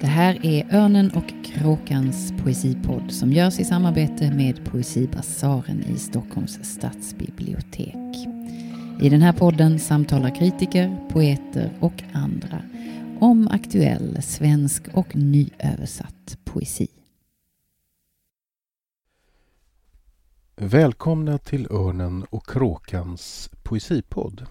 Det här är Örnen och kråkans poesipodd som görs i samarbete med Poesibasaren i Stockholms stadsbibliotek. I den här podden samtalar kritiker, poeter och andra om aktuell svensk och nyöversatt poesi. Välkomna till Örnen och kråkans poesipodd.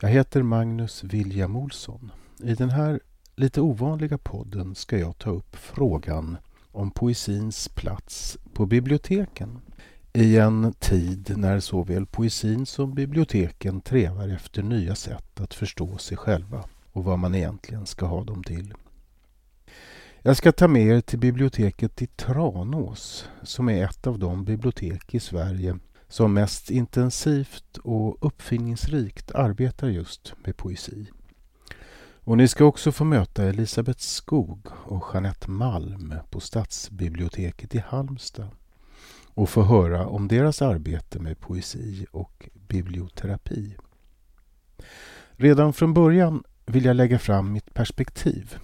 Jag heter Magnus William Olsson. I den här lite ovanliga podden ska jag ta upp frågan om poesins plats på biblioteken. I en tid när såväl poesin som biblioteken trevar efter nya sätt att förstå sig själva och vad man egentligen ska ha dem till. Jag ska ta med er till biblioteket i Tranås som är ett av de bibliotek i Sverige som mest intensivt och uppfinningsrikt arbetar just med poesi. Och ni ska också få möta Elisabeth Skog och Jeanette Malm på Stadsbiblioteket i Halmstad och få höra om deras arbete med poesi och biblioterapi. Redan från början vill jag lägga fram mitt perspektiv.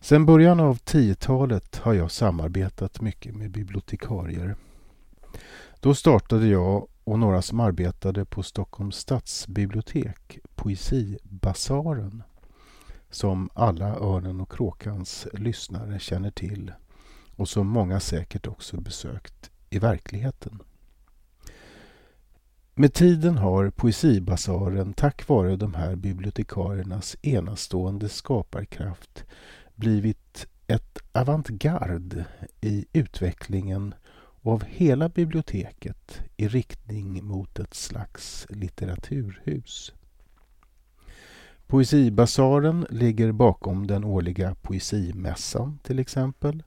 Sedan början av 10-talet har jag samarbetat mycket med bibliotekarier. Då startade jag och några som arbetade på Stockholms stadsbibliotek Poesibasaren som alla Örnen och Kråkans lyssnare känner till och som många säkert också besökt i verkligheten. Med tiden har Poesibasaren tack vare de här bibliotekariernas enastående skaparkraft blivit ett avantgarde i utvecklingen av hela biblioteket i riktning mot ett slags litteraturhus. Poesibasaren ligger bakom den årliga poesimässan till exempel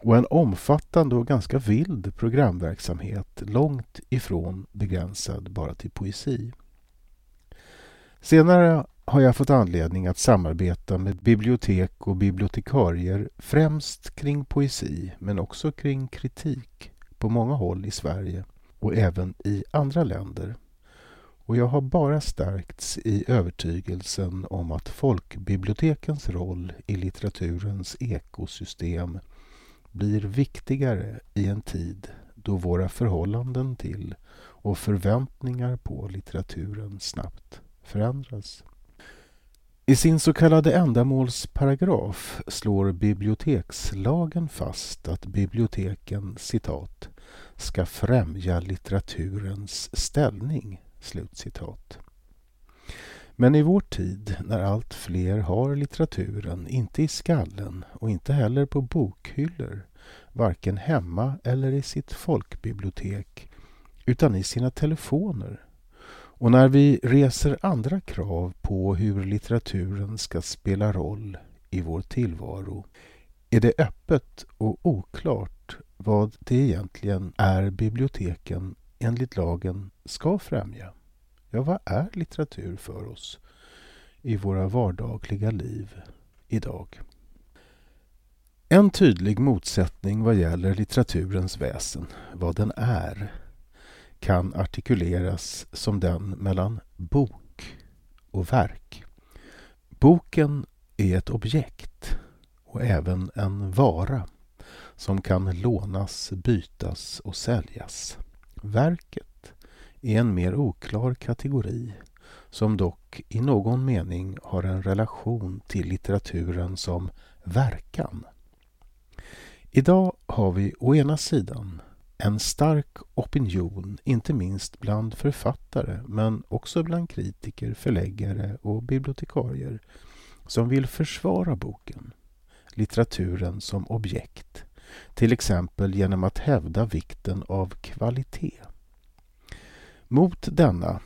och en omfattande och ganska vild programverksamhet långt ifrån begränsad bara till poesi. Senare har jag fått anledning att samarbeta med bibliotek och bibliotekarier främst kring poesi men också kring kritik på många håll i Sverige och även i andra länder. Och jag har bara stärkts i övertygelsen om att folkbibliotekens roll i litteraturens ekosystem blir viktigare i en tid då våra förhållanden till och förväntningar på litteraturen snabbt förändras. I sin så kallade ändamålsparagraf slår bibliotekslagen fast att biblioteken citat, ska främja litteraturens ställning. Slutcitat. Men i vår tid, när allt fler har litteraturen, inte i skallen och inte heller på bokhyllor, varken hemma eller i sitt folkbibliotek, utan i sina telefoner, och när vi reser andra krav på hur litteraturen ska spela roll i vår tillvaro, är det öppet och oklart vad det egentligen är biblioteken enligt lagen ska främja. Ja, vad är litteratur för oss i våra vardagliga liv idag? En tydlig motsättning vad gäller litteraturens väsen, vad den är, kan artikuleras som den mellan bok och verk. Boken är ett objekt och även en vara som kan lånas, bytas och säljas. Verket är en mer oklar kategori som dock i någon mening har en relation till litteraturen som verkan. Idag har vi å ena sidan en stark opinion, inte minst bland författare men också bland kritiker, förläggare och bibliotekarier som vill försvara boken, litteraturen som objekt, till exempel genom att hävda vikten av kvalitet. Mot denna,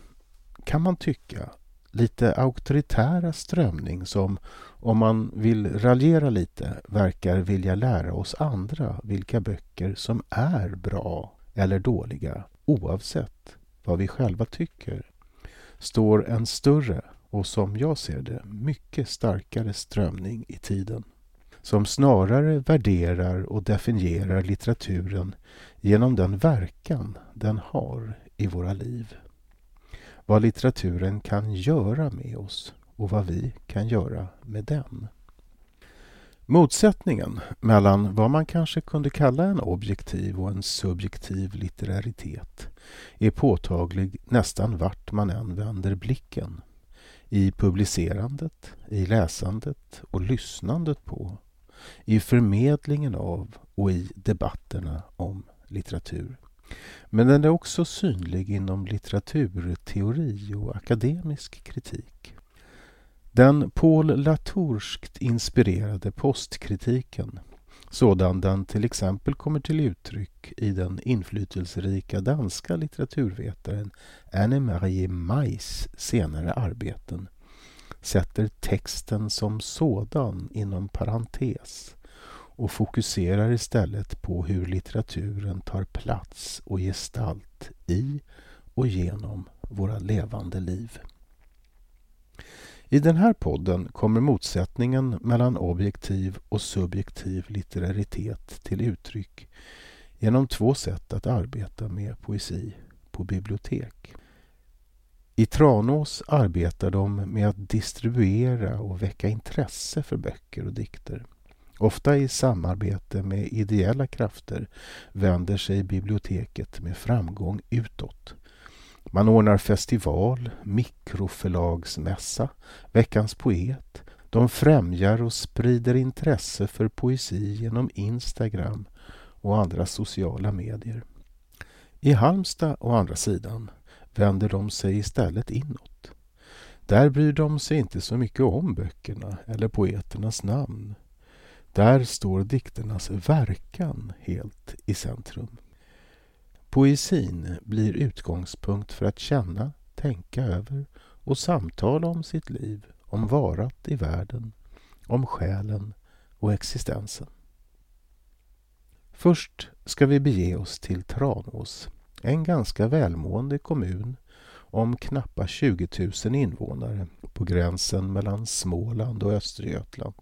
kan man tycka, lite auktoritära strömning som, om man vill raljera lite, verkar vilja lära oss andra vilka böcker som är bra eller dåliga oavsett vad vi själva tycker, står en större och som jag ser det mycket starkare strömning i tiden som snarare värderar och definierar litteraturen genom den verkan den har i våra liv. Vad litteraturen kan göra med oss och vad vi kan göra med den. Motsättningen mellan vad man kanske kunde kalla en objektiv och en subjektiv litteraritet är påtaglig nästan vart man än vänder blicken. I publicerandet, i läsandet och lyssnandet på, i förmedlingen av och i debatterna om litteratur. Men den är också synlig inom litteraturteori och akademisk kritik. Den Paul Latourskt inspirerade postkritiken, sådan den till exempel kommer till uttryck i den inflytelserika danska litteraturvetaren Anne-Marie Majs senare arbeten, sätter texten som sådan inom parentes och fokuserar istället på hur litteraturen tar plats och gestalt i och genom våra levande liv. I den här podden kommer motsättningen mellan objektiv och subjektiv litteraritet till uttryck genom två sätt att arbeta med poesi på bibliotek. I Tranås arbetar de med att distribuera och väcka intresse för böcker och dikter. Ofta i samarbete med ideella krafter vänder sig biblioteket med framgång utåt. Man ordnar festival, mikroförlagsmässa, Veckans poet. De främjar och sprider intresse för poesi genom Instagram och andra sociala medier. I Halmstad, å andra sidan, vänder de sig istället inåt. Där bryr de sig inte så mycket om böckerna eller poeternas namn. Där står dikternas verkan helt i centrum. Poesin blir utgångspunkt för att känna, tänka över och samtala om sitt liv, om varat i världen, om själen och existensen. Först ska vi bege oss till Tranås, en ganska välmående kommun om knappa 20 000 invånare på gränsen mellan Småland och Östergötland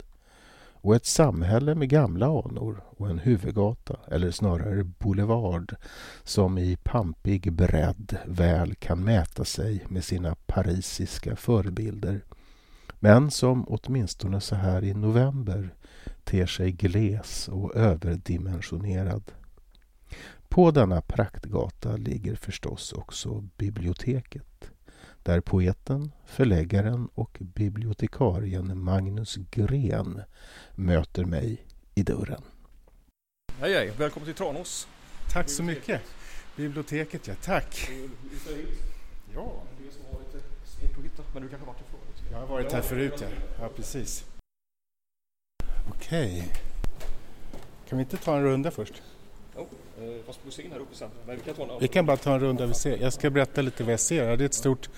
och ett samhälle med gamla anor och en huvudgata, eller snarare boulevard, som i pampig bredd väl kan mäta sig med sina parisiska förebilder, men som åtminstone så här i november ter sig gles och överdimensionerad. På denna praktgata ligger förstås också biblioteket där poeten, förläggaren och bibliotekarien Magnus Gren möter mig i dörren. Hej hej, välkommen till Tranås. Tack så mycket. Biblioteket, ja tack. Ja. Men du kanske varit här förut? Jag har varit här förut, ja. Ja, precis. Okej. Kan vi inte ta en runda först? Jo, fast se in här uppe sen. Men vi kan ta en Vi kan bara ta en runda vi ser. Jag ska berätta lite vad jag ser. Det är ett stort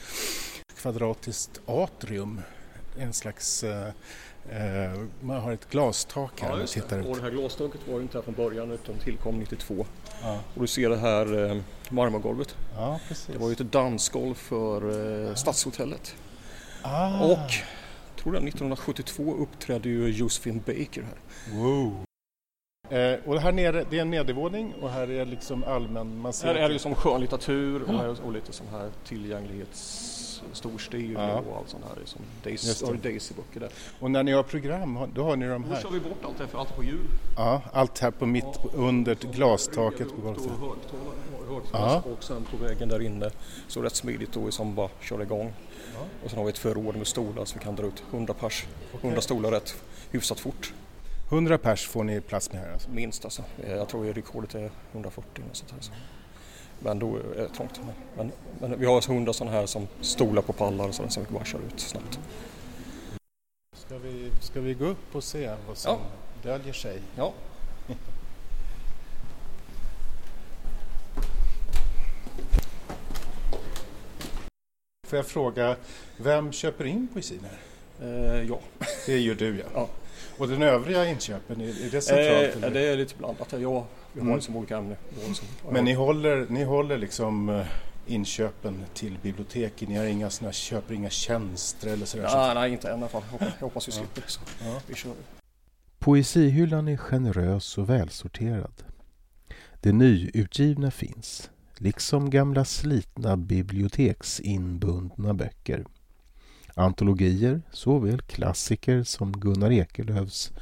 kvadratiskt atrium. En slags... Eh, eh, man har ett glastak här Ja, tittar det. Och ut. det här glastaket var ju inte här från början utan tillkom 92. Ja. Och du ser det här eh, marmorgolvet. ja, precis. Det var ju ett dansgolv för eh, Stadshotellet. Ah, Och tror jag 1972 uppträdde ju Josephine Baker här. wow. Eh, och här nere, det är en nedervåning och här är liksom allmän... Man ser Här är det ju som skönlitteratur och, här, och lite sån här tillgänglighets storstil Ja. och allt sånt här. Som Daisy, ja, Daisy-böcker där. Och när ni har program, då har ni de Nu här? kör vi bort allt här för allt på hjul. Ja, allt här på mitt, under glastaket på golvet. Då högtalare och sen på väggen där inne så rätt smidigt då som bara kör igång. Och sen har vi ett förråd med stolar så vi kan dra ut 100 pers, 100 stolar rätt hyfsat fort. 100 pers får ni plats med här alltså. Minst alltså. Eh, Jag tror rekordet är 140 och sånt här. Så. Men då är det trångt. Men, men, vi har alltså 100 sådana här som stolar på pallar och sådär som vi bara kör ut snabbt. Ska vi, ska vi gå upp och se vad som döljer sig? Ja, Får jag fråga, vem köper in poesin här? Eh, ja. Det gör du ja. Ja. Och den övriga inköpen, är, det centralt? Eh, det är lite blandat. Ja, vi har Mm. liksom olika ämnen. Liksom- Men ni håller, ni håller liksom eh, inköpen till biblioteken? Ni har inga såna, köper inga tjänster eller sådär? Ja, nej, inte än i alla fall. Jag hoppas vi slipper. Så Ja. vi kör. Poesihyllan är generös och välsorterad. Det nyutgivna finns, liksom gamla slitna biblioteksinbundna böcker. Antologier, såväl klassiker som Gunnar Ekelöfs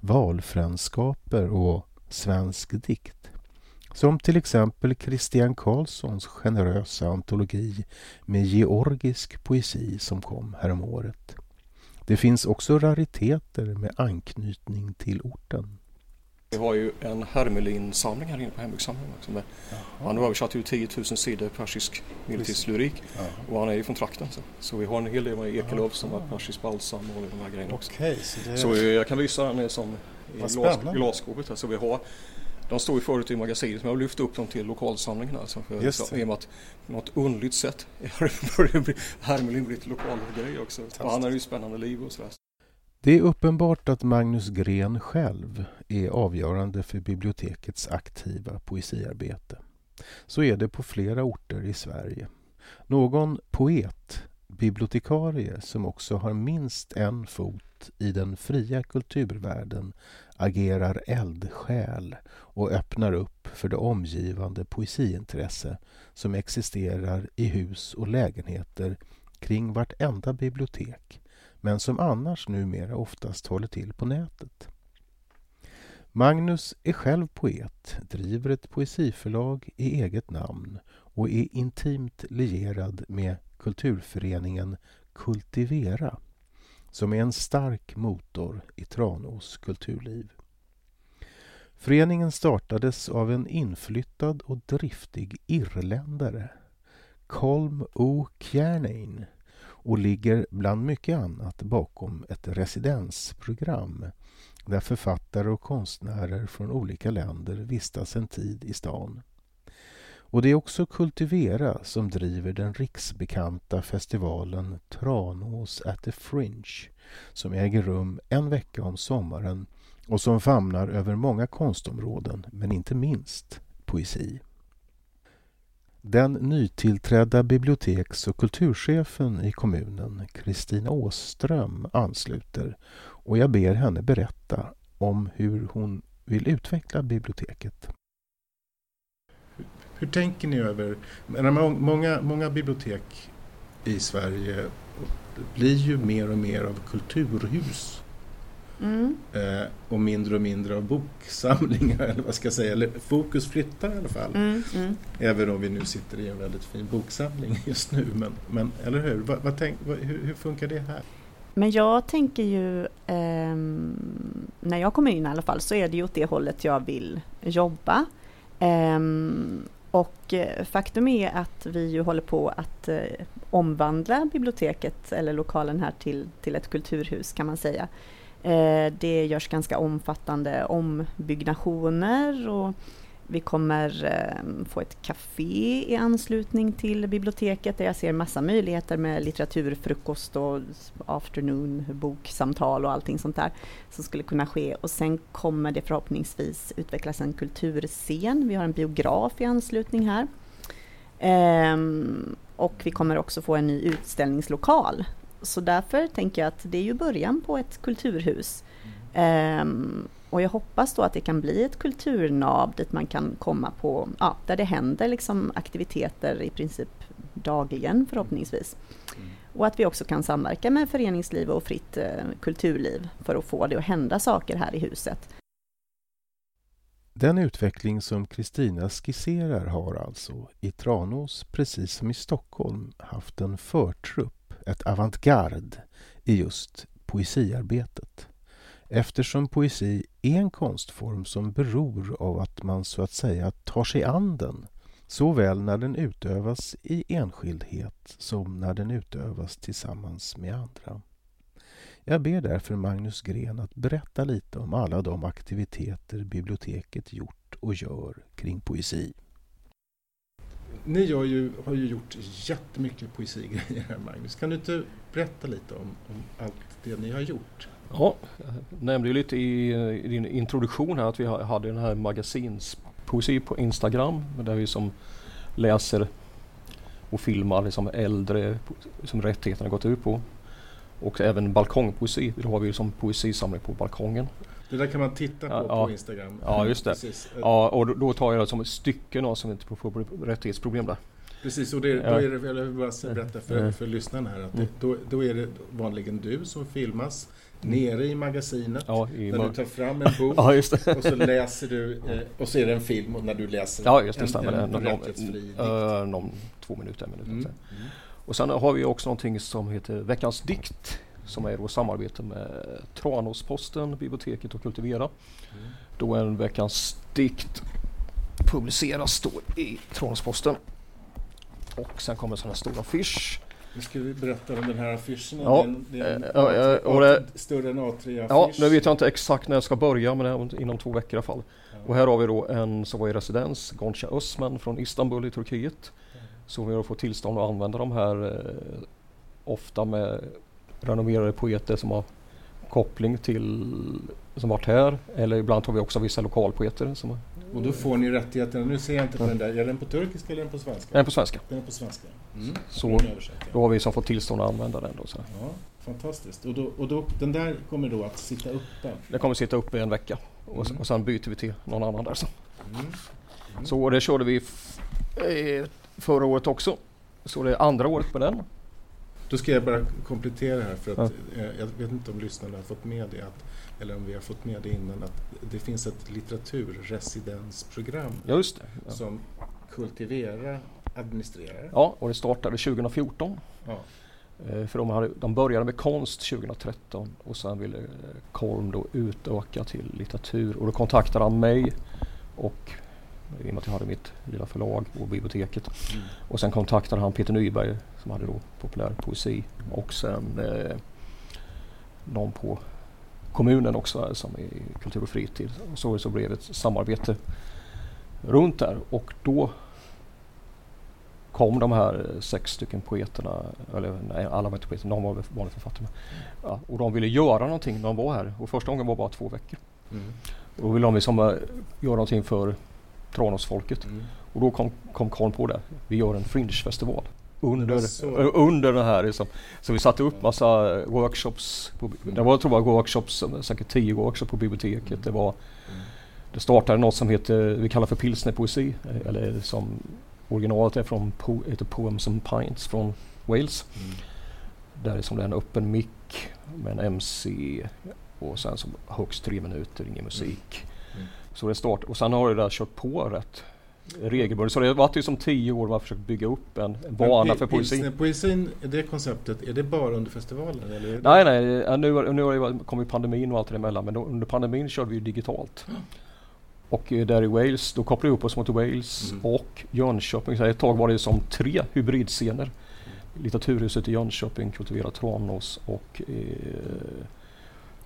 Valfränskaper och Svensk dikt. Som till exempel Christian Karlssons generösa antologi med georgisk poesi som kom häromåret. Det finns också rariteter med anknytning till orten. Vi har ju en Hermelin-samling här inne på hembygdssamlingen. Också han har översatt ju 10 000 sidor persisk medeltidslyrik och han är ju från trakten. Så, så vi har en hel del med Ekelöf som har persisk balsam och de här grejerna också. Okay, så, det... så jag kan visa den som i glas, glasskåpet. Så vi har de står ju förut i magasinet men jag har lyft upp dem till lokalsamlingen. Alltså för, Just det. I och med att på något underligt sätt Hermelin blivit lokalgrej också. Och han har ju spännande liv och sådär. Det är uppenbart att Magnus Gren själv är avgörande för bibliotekets aktiva poesiarbete. Så är det på flera orter i Sverige. Någon poet, bibliotekarie som också har minst en fot i den fria kulturvärlden agerar eldsjäl och öppnar upp för det omgivande poesiintresse som existerar i hus och lägenheter kring vartenda bibliotek men som annars numera oftast håller till på nätet. Magnus är själv poet, driver ett poesiförlag i eget namn och är intimt lierad med kulturföreningen Kultivera som är en stark motor i Tranås kulturliv. Föreningen startades av en inflyttad och driftig irländare, Colm O. Kiernain och ligger bland mycket annat bakom ett residensprogram där författare och konstnärer från olika länder vistas en tid i stan. Och det är också Kultivera som driver den riksbekanta festivalen Tranås at the Fringe som äger rum en vecka om sommaren och som famnar över många konstområden, men inte minst poesi. Den nytillträdda biblioteks och kulturchefen i kommunen, Kristina Åström, ansluter och jag ber henne berätta om hur hon vill utveckla biblioteket. Hur tänker ni över... Många, många bibliotek i Sverige blir ju mer och mer av kulturhus. Mm. Eh, och mindre och mindre av boksamlingar, eller vad ska jag säga. Eller fokus flyttar i alla fall. Mm, mm. Även om vi nu sitter i en väldigt fin boksamling just nu. Men, men eller hur? Vad, vad tänk, vad, hur, hur, funkar det här? Men jag tänker ju, eh, när jag kommer in i alla fall, så är det ju åt det hållet jag vill jobba. Ehm, eh, och faktum är att vi ju håller på att eh, omvandla biblioteket eller lokalen här till, till ett kulturhus kan man säga. Eh, det görs ganska omfattande ombyggnationer och vi kommer eh, få ett café i anslutning till biblioteket där jag ser massa möjligheter med litteraturfrukost och afternoon boksamtal och allting sånt där som skulle kunna ske. Och sen kommer det förhoppningsvis utvecklas en kulturscen. Vi har en biograf i anslutning här. Ehm, och vi kommer också få en ny utställningslokal. Så därför tänker jag att det är ju början på ett kulturhus. Um, och jag hoppas då att det kan bli ett kulturnav dit man kan komma på, ja, där det händer liksom aktiviteter i princip dagligen förhoppningsvis. Mm. Och att vi också kan samverka med föreningsliv och fritt eh, kulturliv för att få det att hända saker här i huset. Den utveckling som Kristina skisserar har alltså i Tranås, precis som i Stockholm, haft en förtrupp, ett avantgarde, i just poesiarbetet eftersom poesi är en konstform som beror av att man så att säga tar sig an den såväl när den utövas i enskildhet som när den utövas tillsammans med andra. Jag ber därför Magnus Gren att berätta lite om alla de aktiviteter biblioteket gjort och gör kring poesi. Ni ju, har ju gjort jättemycket poesigrejer här Magnus. Kan du inte berätta lite om, om allt det ni har gjort? Ja, jag nämnde ju lite i, i din introduktion här att vi hade den här magasinspoesi på Instagram där vi som läser och filmar liksom äldre som rättigheterna gått ut på. Och även balkongpoesi, då har vi som poesisamling på balkongen. Det där kan man titta på ja, på Instagram. Ja, just det. Ja, och då, då tar jag det som stycken som inte får rättighetsproblem där. Precis, och det, då är det, jag vill bara berätta för, för lyssnarna här att det, då, då är det vanligen du som filmas nere i magasinet ja, i när du tar fram en bok ja, och så läser du eh, och så är det en film och när du läser ja, just det, en, en, en rättighetsfri uh, någon, två minuter, en minut. Mm. Mm. Och sen har vi också någonting som heter Veckans dikt som är då samarbete med Tranåsposten, biblioteket och Kultivera. Mm. Då en Veckans dikt publiceras då i Tranåsposten. Och sen kommer en sån här stor affisch nu ska vi berätta om den här affischen. Ja, den, det är en äh, äh, större än A3-affisch. Ja, nu vet jag inte exakt när jag ska börja men det är inom två veckor i alla fall. Ja. Och här har vi då en som var i residens, Gonca Ösman från Istanbul i Turkiet. Ja. Så vi har fått tillstånd att använda de här eh, ofta med renommerade poeter som har koppling till som varit här eller ibland har vi också vissa lokalpoeter som och då får ni rättigheterna. Nu ser jag inte på den där. Är den på turkiska eller är den på svenska? Den är på svenska. Den är på svenska. Mm. Så då har vi som fått tillstånd att använda den. Då, så. Ja, fantastiskt. Och, då, och då, den där kommer då att sitta uppe? Den kommer sitta uppe i en vecka och, mm. och sen byter vi till någon annan där. Så, mm. mm. så det körde vi förra året också. Så det är andra året på den. Då ska jag bara komplettera här för att ja. Eh, jag vet inte om lyssnarna har fått med det. Att eller om vi har fått med det innan, att det finns ett litteraturresidensprogram Just det, ja. som Kultivera administrerar. Ja, och det startade 2014. Ja. Eh, för de, hade, de började med konst 2013 och sen ville Kolm då utöka till litteratur och då kontaktade han mig och i och med att jag hade mitt lilla förlag och biblioteket. Mm. Och sen kontaktade han Peter Nyberg som hade då populär poesi och sen eh, någon på kommunen också som är kultur och fritid. Och så, så blev det ett samarbete runt där och då kom de här sex stycken poeterna, eller nej alla var inte poeter, någon var vanlig författare. Ja, och de ville göra någonting när de var här och första gången var bara två veckor. Mm. Och då ville de liksom uh, göra någonting för Tranåsfolket. Mm. Och då kom, kom Karl på det, vi gör en fringe-festival under, under den här. Liksom. Så vi satte upp massa workshops. På, det var, jag tror jag workshops, säkert tio workshops på biblioteket. Det, var, det startade något som heter, vi kallar för pilsnerpoesi. Eller som originalet är från po, heter Poems and Pints från Wales. Mm. Där är som det är en öppen mick med en MC och sen som högst tre minuter, ingen musik. Mm. Mm. Så det start, och sen har det där kört på rätt regelbundet. Så det har varit liksom tio år man har försökt bygga upp en bana för poesin. Poesin, det konceptet, är det bara under festivalen? Eller nej, nej, nu, nu har det kommit pandemin och allt det emellan men då, under pandemin körde vi digitalt. Och eh, där i Wales, då kopplade vi upp oss mot Wales mm. och Jönköping. Så ett tag var det som tre hybridscener. Litteraturhuset i Jönköping, Kultivera Tranås och eh,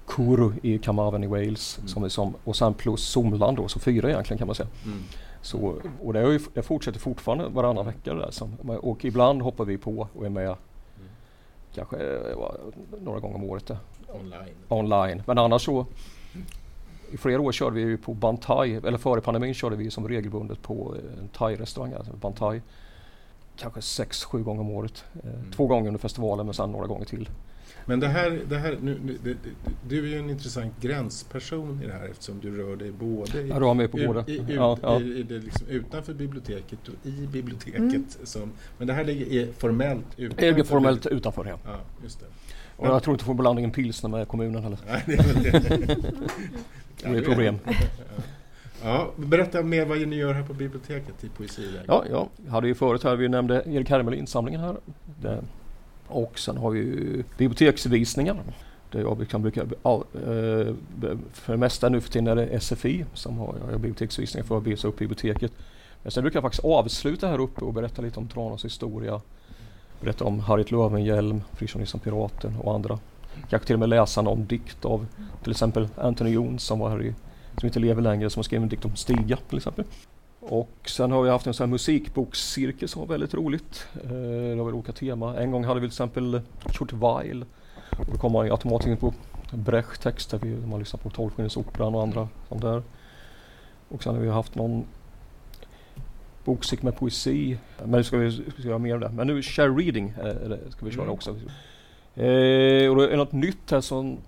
Kuru i Carmarthen i Wales. Mm. Som, som, och sen plus Somland då, så fyra egentligen kan man säga. Mm. Så, och det, ju, det fortsätter fortfarande varannan vecka. Där, som, och ibland hoppar vi på och är med mm. kanske ja, några gånger om året. Där. Online. Online. Men annars så i flera år körde vi på Bantai, eller före pandemin körde vi som regelbundet på en thai-restaurang, alltså Bantai. Kanske sex, sju gånger om året. Eh, mm. Två gånger under festivalen men sen några gånger till. Men det här, det här nu, nu det, du är ju en intressant gränsperson i det här eftersom du rör dig både i, ja, du med på båda. I, i, ja, ja. i, det liksom utanför biblioteket och i biblioteket. Mm. Som, men det här ligger formellt utanför? Det ligger formellt utanför, ja. ja just det. Och jag tror inte får blandningen pilsner med kommunen heller. Nej, det är väl det. det är ett problem. Ja, berätta mer vad ni gör här på biblioteket i Poesivägen. Ja, ja, jag hade ju förut här, vi nämnde Erik Hermelin-samlingen här. Det och sen har vi ju biblioteksvisningar. Där jag kan brukar, eh, för det mesta nu för tiden är det SFI som har jag biblioteksvisningar för att visa upp biblioteket. Men sen brukar jag faktiskt avsluta här uppe och berätta lite om Tranås historia. Berätta om Harriet Löwenhjelm, Fritiof Nilsson Piraten och andra. Kanske till och med läsa någon dikt av till exempel Anthony Jones som var här i, som inte lever längre, som har skrivit en dikt om Stiga till exempel. Och sen har vi haft en sån här musikbokscirkel som var väldigt roligt. Eh, det har varit olika tema. En gång hade vi till exempel Kurt Weill. Och då kom man automatiskt in på Brecht texter. Man lyssnar på Tolvskillingsoperan och andra sånt där. Och sen har vi haft någon bokcirkel med poesi. Men nu ska vi, ska vi göra mer av det. Men nu share reading eh, ska vi köra mm. också. Eh, och det är något nytt här som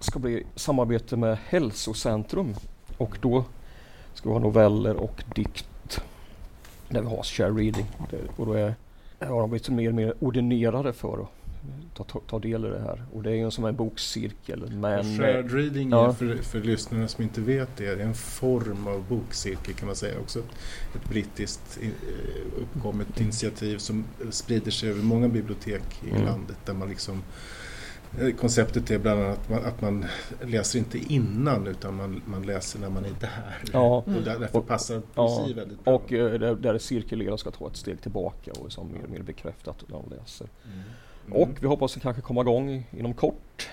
ska bli samarbete med Hälsocentrum. Och då ska vi ha noveller och dikt. där vi har share reading. Och då är, har de blivit mer och mer ordinerade för att ta, ta, ta del i det här. Och det är ju som en bokcirkel. Men, Shared reading ja. för, för lyssnarna som inte vet det, är en form av bokcirkel kan man säga. Också ett brittiskt eh, uppkommet initiativ som sprider sig över många bibliotek i mm. landet där man liksom konceptet är bland annat att man, att man, läser inte innan utan man, man läser när man är där. Ja. Och därför och, passar poesi ja. väldigt bra. Och uh, där, där cirkulerar ska ta ett steg tillbaka och som mer och mer bekräftat när de läser. Mm. Mm. Och vi hoppas att kanske komma igång inom kort.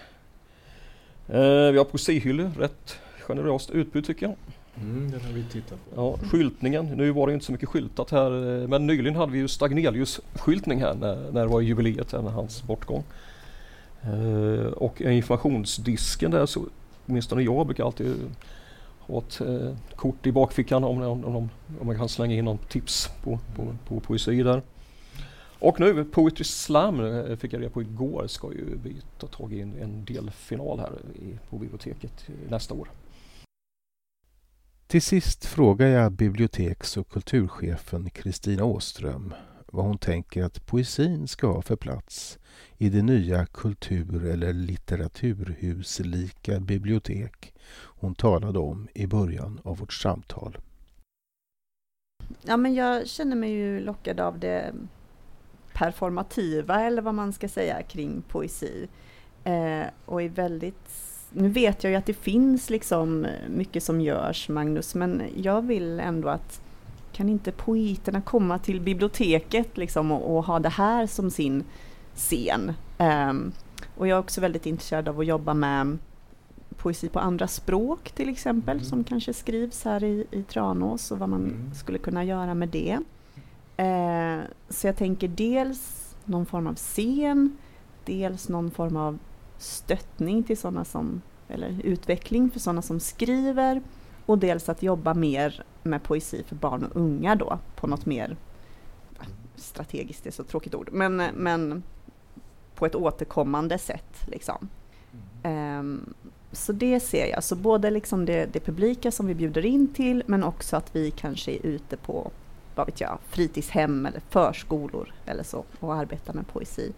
Uh, vi har poesihyllor, rätt generöst utbud tycker jag. Mm, den har vi tittat på. Ja, skyltningen, nu var det inte så mycket skyltat här men nyligen hade vi ju Stagnelius skyltning här när, när det var jubileet, när hans bortgång. Eh, och informationsdisken där så åtminstone jag brukar alltid ha ett eh, kort i bakfickan om, om, om, om man kan slänga in någon tips på, på, på poesi där. Och nu Poetry Slam eh, fick jag reda på igår ska ju vi ta tag i en, en delfinal här i, på biblioteket nästa år. Till sist frågar jag biblioteks och kulturchefen Kristina Åström vad hon tänker att poesin ska ha för plats i det nya kultur eller litteraturhuslika bibliotek hon talade om i början av vårt samtal. Ja, men jag känner mig ju lockad av det performativa eller vad man ska säga kring poesi. Eh, och är väldigt nu vet jag ju att det finns liksom mycket som görs Magnus, men jag vill ändå att kan inte poeterna komma till biblioteket liksom och, och ha det här som sin scen? Um, och jag är också väldigt intresserad av att jobba med poesi på andra språk till exempel mm. som kanske skrivs här i, i Tranås och vad man mm. skulle kunna göra med det. Uh, så jag tänker dels någon form av scen, dels någon form av stöttning till sådana som, eller utveckling för sådana som skriver och dels att jobba mer med poesi för barn och unga då på något mer strategiskt, det är så tråkigt ord, men, men på ett återkommande sätt. Liksom. Um, så det ser jag, så både liksom det, det, publika som vi bjuder in till men också att vi kanske är ute på vad vet jag, fritidshem eller förskolor eller så och arbetar med poesi.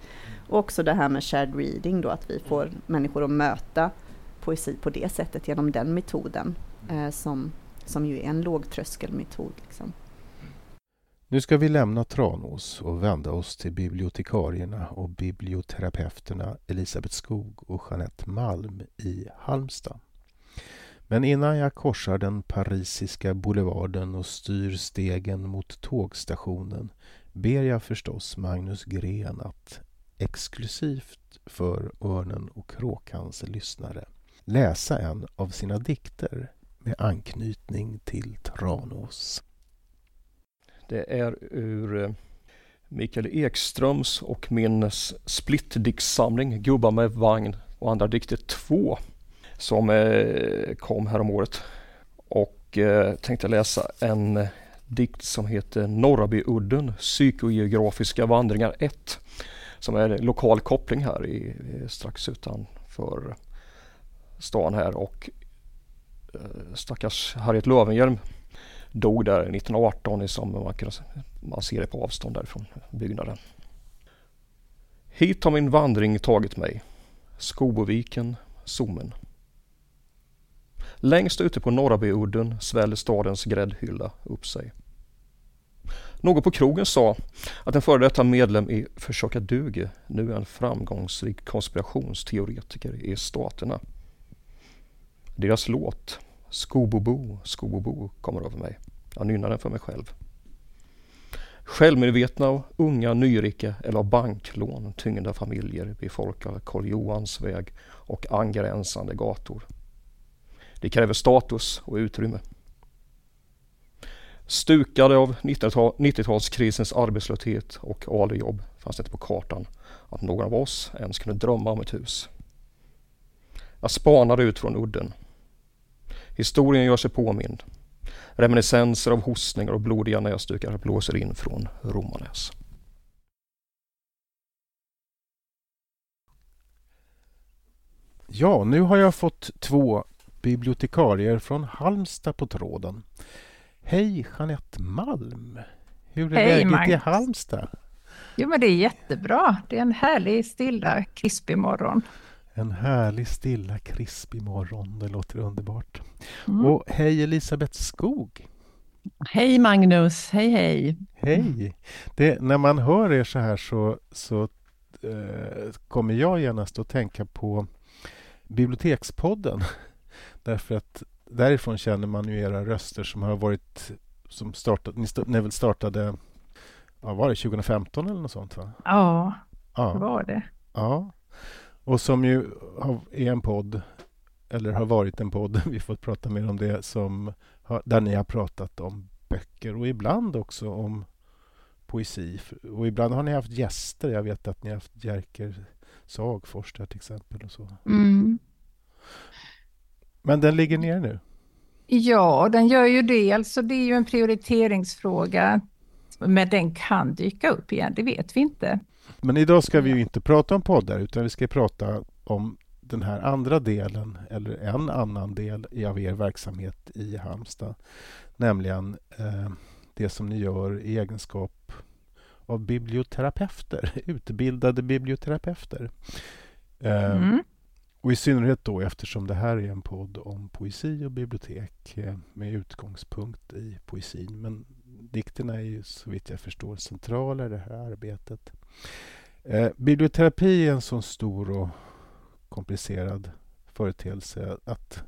Och också det här med shared reading då, att vi får mm. människor att möta poesi på det sättet genom den metoden eh, som, som ju är en lågtröskelmetod. Liksom. Nu ska vi lämna Tranås och vända oss till bibliotekarierna och biblioterapeuterna Elisabeth Skog och Jeanette Malm i Halmstad. Men innan jag korsar den parisiska boulevarden och styr stegen mot tågstationen ber jag förstås Magnus Gren att exklusivt för Örnen och Kråkans lyssnare läsa en av sina dikter med anknytning till Tranås. Det är ur eh, Mikael Ekströms och min splittdiktsamling Gubbar med vagn och andra dikter 2 som eh, kom häromåret. Och eh, tänkte läsa en dikt som heter Norrabyudden, psykogeografiska vandringar 1 som är lokal koppling här i, strax utanför stan här och Eh, stackars Harriet Löwenhjelm dog där 1918 som man, man ser det på avstånd därifrån byggnaden. Hit har min vandring tagit mig. Skoboviken, Sommen. Längst ute på Norrabyudden sväller stadens gräddhylla upp sig. Någon på krogen sa att en före detta medlem i Försöka duge nu är en framgångsrik konspirationsteoretiker i staterna. Deras låt Skobobo, Skobobo kommer över mig. Jag nynnar den för mig själv. Självmedvetna och unga nyrika eller av banklån tyngda familjer befolkar Karl Johans väg och angränsande gator. Det kräver status och utrymme. Stukade av 90-talskrisens arbetslöshet och ALU-jobb fanns det inte på kartan att någon av oss ens kunde drömma om ett hus. Jag spanade ut från udden Historien gör sig påmind. Reminiscenser av hostningar och blodiga näsdukar blåser in från Romanäs. Ja, nu har jag fått två bibliotekarier från Halmstad på tråden. Hej Jeanette Malm! Hur är Hej, läget i Magnus. Halmstad? Jo, men det är jättebra. Det är en härlig, stilla, krispig morgon. En härlig, stilla, krispig morgon. Det låter underbart. Mm. Och hej Elisabeth Skog! Hej Magnus, hej hej. Hej! Det, när man hör er så här så, så eh, kommer jag genast att tänka på Bibliotekspodden. Därför att därifrån känner man ju era röster som har varit som startat, ni, st- ni väl startade ja, var det 2015 eller något sånt? Va? Ja, det Ja, var det. ja. Och som ju är en podd, eller har varit en podd, vi får prata mer om det, som där ni har pratat om böcker och ibland också om poesi. Och ibland har ni haft gäster. Jag vet att ni har haft Jerker Sagfors där till exempel. Och så. Mm. Men den ligger ner nu. Ja, den gör ju det. Alltså, det är ju en prioriteringsfråga. Men den kan dyka upp igen, det vet vi inte. Men idag ska vi ju inte prata om poddar utan vi ska prata om den här andra delen, eller en annan del av er verksamhet i Halmstad. Nämligen eh, det som ni gör i egenskap av biblioterapeuter, utbildade biblioterapeuter. Eh, Mm. Och i synnerhet då eftersom det här är en podd om poesi och bibliotek eh, med utgångspunkt i poesin. Men dikterna är ju så vitt jag förstår centrala i det här arbetet. Eh, biblioterapi är en så stor och komplicerad företeelse att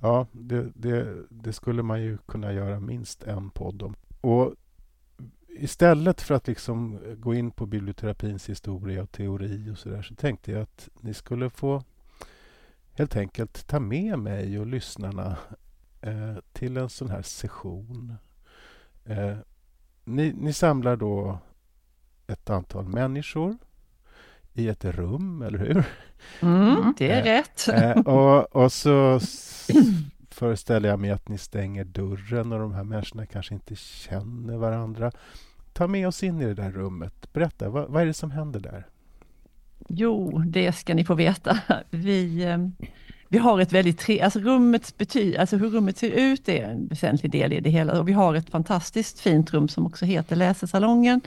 ja, det, det, det skulle man ju kunna göra minst en podd om. Och istället för att liksom gå in på biblioterapins historia och teori och så där så tänkte jag att ni skulle få helt enkelt ta med mig och lyssnarna eh, till en sån här session. Eh, ni, ni samlar då ett antal människor i ett rum, eller hur? Mm, det är Eh, rätt. Eh, och, och så föreställer jag mig att ni stänger dörren och de här människorna kanske inte känner varandra. Ta med oss in i det där rummet. Berätta, vad, vad är det som händer där? Jo, det ska ni få veta. Vi, eh, vi har ett väldigt tre, alltså rummets bety, alltså hur rummet ser ut är en väsentlig del i det hela och vi har ett fantastiskt fint rum som också heter Läsesalongen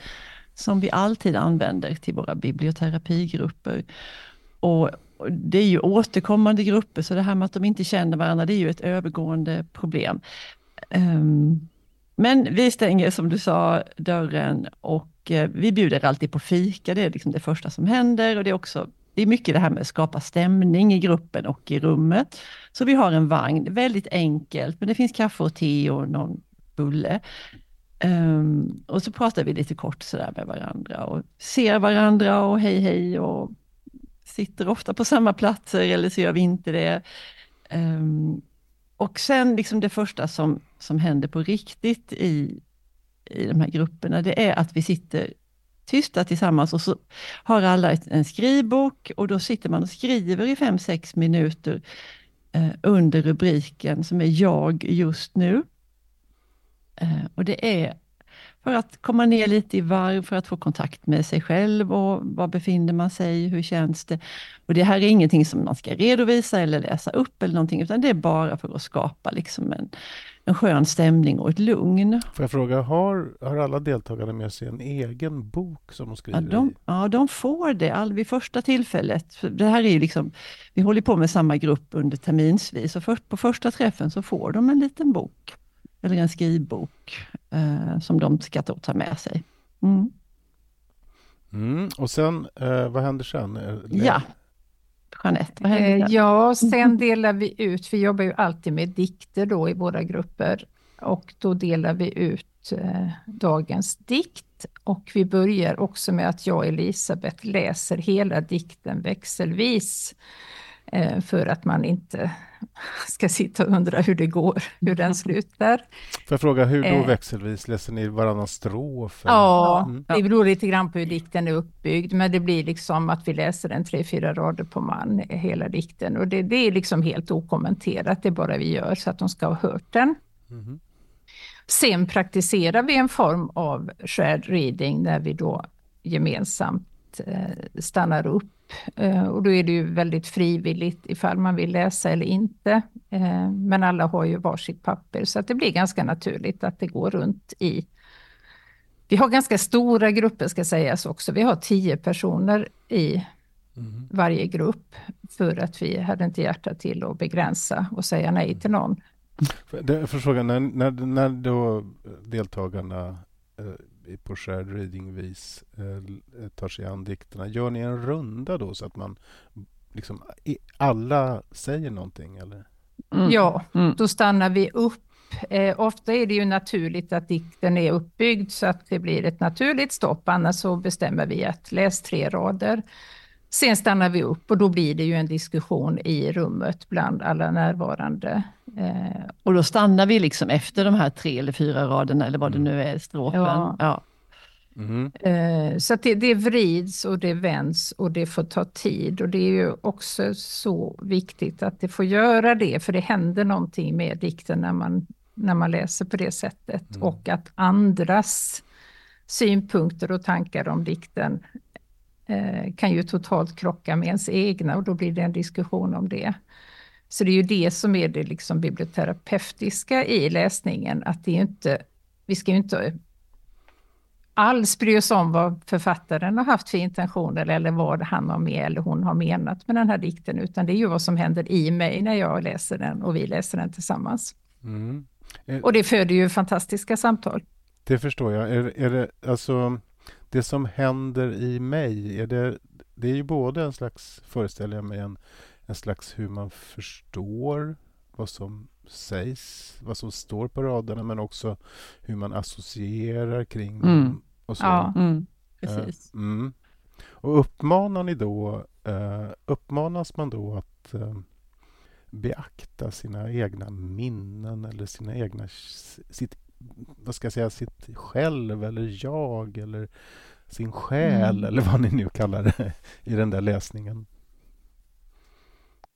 som vi alltid använder till våra biblioterapigrupper. Och det är ju återkommande grupper så det här med att de inte känner varandra det är ju ett övergående problem. Ehm, men vi stänger som du sa dörren och eh, vi bjuder alltid på fika, det är liksom det första som händer och det är också det är mycket det här med att skapa stämning i gruppen och i rummet. Så vi har en vagn, väldigt enkelt, men det finns kaffe och te och någon bulle. Um, och så pratar vi lite kort sådär med varandra och ser varandra och hej hej och sitter ofta på samma platser eller så gör vi inte det. Um, och sen liksom det första som, som händer på riktigt i, i de här grupperna, det är att vi sitter tysta tillsammans och så har alla ett, en skrivbok och då sitter man och skriver i fem sex minuter eh, under rubriken som är Jag just nu. Eh, och det är för att komma ner lite i varv, för att få kontakt med sig själv och var befinner man sig, hur känns det? Och det här är ingenting som man ska redovisa eller läsa upp eller någonting, utan det är bara för att skapa liksom en, en skön stämning och ett lugn. Får jag fråga, har, har alla deltagare med sig en egen bok som de skriver Ja, de, i? ja, de får det all, vid första tillfället. För Det här är ju liksom, vi håller på med samma grupp under terminsvis och först, på första träffen så får de en liten bok, eller en skrivbok, eh, som de ska ta med sig. Mm. Mm. Och sen, eh, vad händer sen? Eh, Ja, Jeanette, vad händer? Eh, där? Ja, sen delar vi ut, vi jobbar ju alltid med dikter då i våra grupper och då delar vi ut eh, dagens dikt och vi börjar också med att jag och Elisabeth läser hela dikten växelvis eh, för att man inte ska sitta och undra hur det går, hur den slutar. Får jag fråga, hur då Eh. växelvis? Läser ni varannan strof? Ja, Mm. det beror lite grann på hur dikten är uppbyggd, men det blir liksom att vi läser den tre, fyra rader på man, hela dikten. Och det, det är liksom helt okommenterat, det är bara vi gör så att de ska ha hört den. Mhm. Sen praktiserar vi en form av shared reading där vi då gemensamt eh, stannar upp. Eh, och då är det ju väldigt frivilligt ifall man vill läsa eller inte. Eh, men alla har ju varsitt papper så att det blir ganska naturligt att det går runt i vi har ganska stora grupper ska sägas också. Vi har tio personer i mm. varje grupp för att vi hade inte hjärta till att begränsa och säga nej till någon. Jag fråga, när, när, när då deltagarna eh, på shared reading-vis eh, tar sig an dikterna, gör ni en runda då så att man liksom alla säger någonting? Eller? Mm. Ja, mm. då stannar vi upp. Eh, ofta är det ju naturligt att dikten är uppbyggd så att det blir ett naturligt stopp, annars så bestämmer vi att läs tre rader. Sen stannar vi upp och då blir det ju en diskussion i rummet bland alla närvarande. Eh, och då stannar vi liksom efter de här tre eller fyra raderna eller vad det mm. nu är, strofen. Ja. ja. Mm. Så det, det vrids och det vänds och det får ta tid och det är ju också så viktigt att det får göra det för det händer någonting med dikten när man, när man läser på det sättet mm. och att andras synpunkter och tankar om dikten kan ju totalt krocka med ens egna och då blir det en diskussion om det. Så det är ju det som är det liksom biblioterapeutiska i läsningen, att det är inte, vi ska ju inte alls bry oss om vad författaren har haft för intentioner eller vad han har med eller hon har menat med den här dikten, utan det är ju vad som händer i mig när jag läser den och vi läser den tillsammans. Mm. Och det föder ju fantastiska samtal. Det förstår jag. Är, är det alltså det som händer i mig, är det, det är ju både en slags, föreställer jag mig, en, en slags hur man förstår vad som sägs, vad som står på raderna men också hur man associerar kring mm. Och så. Ja, mm, precis. Uh, mm. Och uppmanar ni då, uh, uppmanas man då att uh, beakta sina egna minnen eller sina egna, sitt, vad ska jag säga, sitt själv eller jag eller sin själ mm. eller vad ni nu kallar det i den där läsningen?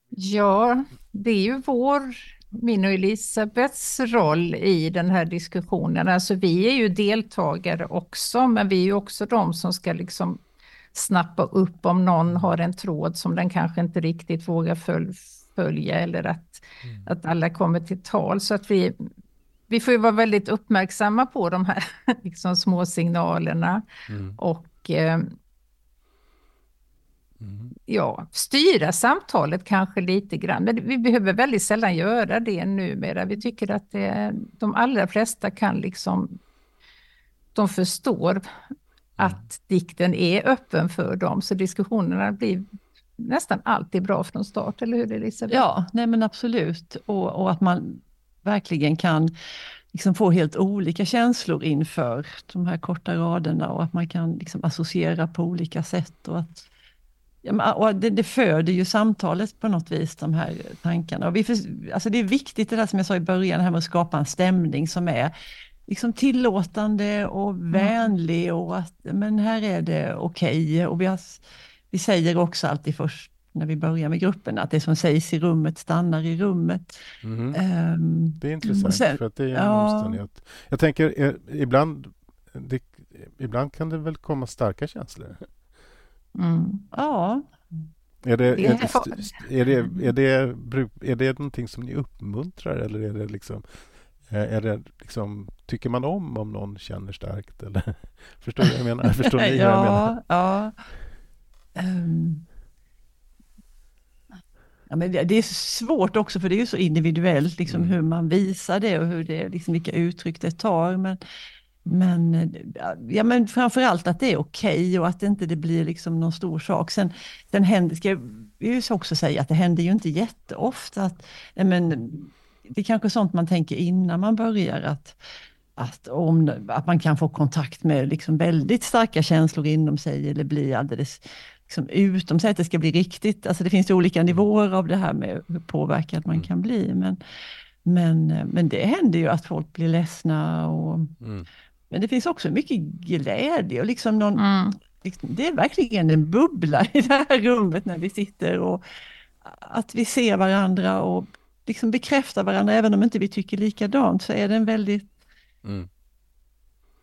Ja, det är ju vår, min och Elisabeths roll i den här diskussionen. Alltså vi är ju deltagare också, men vi är ju också de som ska liksom snappa upp om någon har en tråd som den kanske inte riktigt vågar följa eller att, mm. att alla kommer till tal. Så att vi, vi får ju vara väldigt uppmärksamma på de här liksom, små signalerna mm. och eh, Mm. ja, styra samtalet kanske lite grann. Men vi behöver väldigt sällan göra det numera. Vi tycker att det, de allra flesta kan liksom, de förstår mm. att dikten är öppen för dem, så diskussionerna blir nästan alltid bra från start, eller hur Elisabeth? Ja, nej men absolut. Och, och att man verkligen kan liksom få helt olika känslor inför de här korta raderna och att man kan liksom associera på olika sätt. Och att och det, det föder ju samtalet på något vis, de här tankarna. Och vi alltså det är viktigt det där som jag sa i början, här med att skapa en stämning som är liksom tillåtande och mm. vänlig och att men här är det okej. Okay. Och vi, har, vi säger också alltid först när vi börjar med gruppen, att det som sägs i rummet stannar i rummet. Mm. Um, det är intressant, sen, för att det är en ja, omständighet. Jag tänker, eh, ibland, det, ibland kan det väl komma starka känslor? Mm. Ja. Är det, är, är, det, är, det, är det någonting som ni uppmuntrar eller är det liksom eh, är det liksom, tycker man om om någon känner starkt? Eller? Förstår du vad jag menar? Förstår ni ja, jag menar? Ja. Um. Ja, men det, är svårt också för det är så individuellt liksom, mm. hur man visar det och hur det, liksom, vilka uttryck det tar. Men men, ja, men framförallt att det är okej okay och att det inte det blir liksom någon stor sak. Sen, sen händer, ska jag ju också säga att det händer ju inte jätteofta. Att, men, det är kanske sånt man tänker innan man börjar. Att, att, om, att man kan få kontakt med liksom väldigt starka känslor inom sig eller bli alldeles liksom utom sig, att det ska bli riktigt. Alltså det finns olika nivåer av det här med hur påverkad man mm. kan bli. Men, men, men det händer ju att folk blir ledsna och mm. Men det finns också mycket glädje och liksom någon, mm. liksom, det är verkligen en bubbla i det här rummet när vi sitter och att vi ser varandra och liksom bekräftar varandra, även om inte vi tycker likadant, så är det en väldigt mm.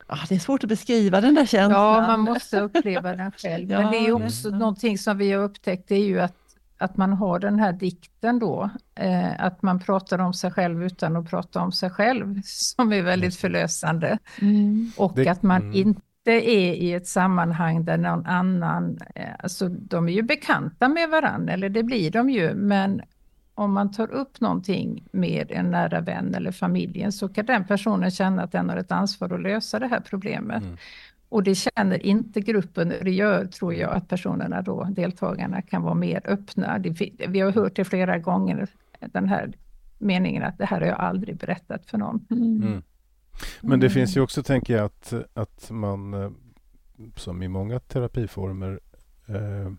Ja, det är svårt att beskriva den där känslan. Ja, man måste uppleva den själv. Men det är också mm. någonting som vi har upptäckt, det är ju att att man har den här dikten då, eh, att man pratar om sig själv utan att prata om sig själv, som är väldigt förlösande. Mm. Och det, att man mm. inte är i ett sammanhang där någon annan, eh, alltså de är ju bekanta med varandra, eller det blir de ju, men om man tar upp någonting med en nära vän eller familjen så kan den personen känna att den har ett ansvar att lösa det här problemet. Mm. Och det känner inte gruppen, det gör tror jag att personerna då, deltagarna kan vara mer öppna. vi har hört det flera gånger, den här meningen att det här har jag aldrig berättat för någon. Mm. Mm. Men det finns ju också, tänker jag, att, att man eh, som i många terapiformer eh,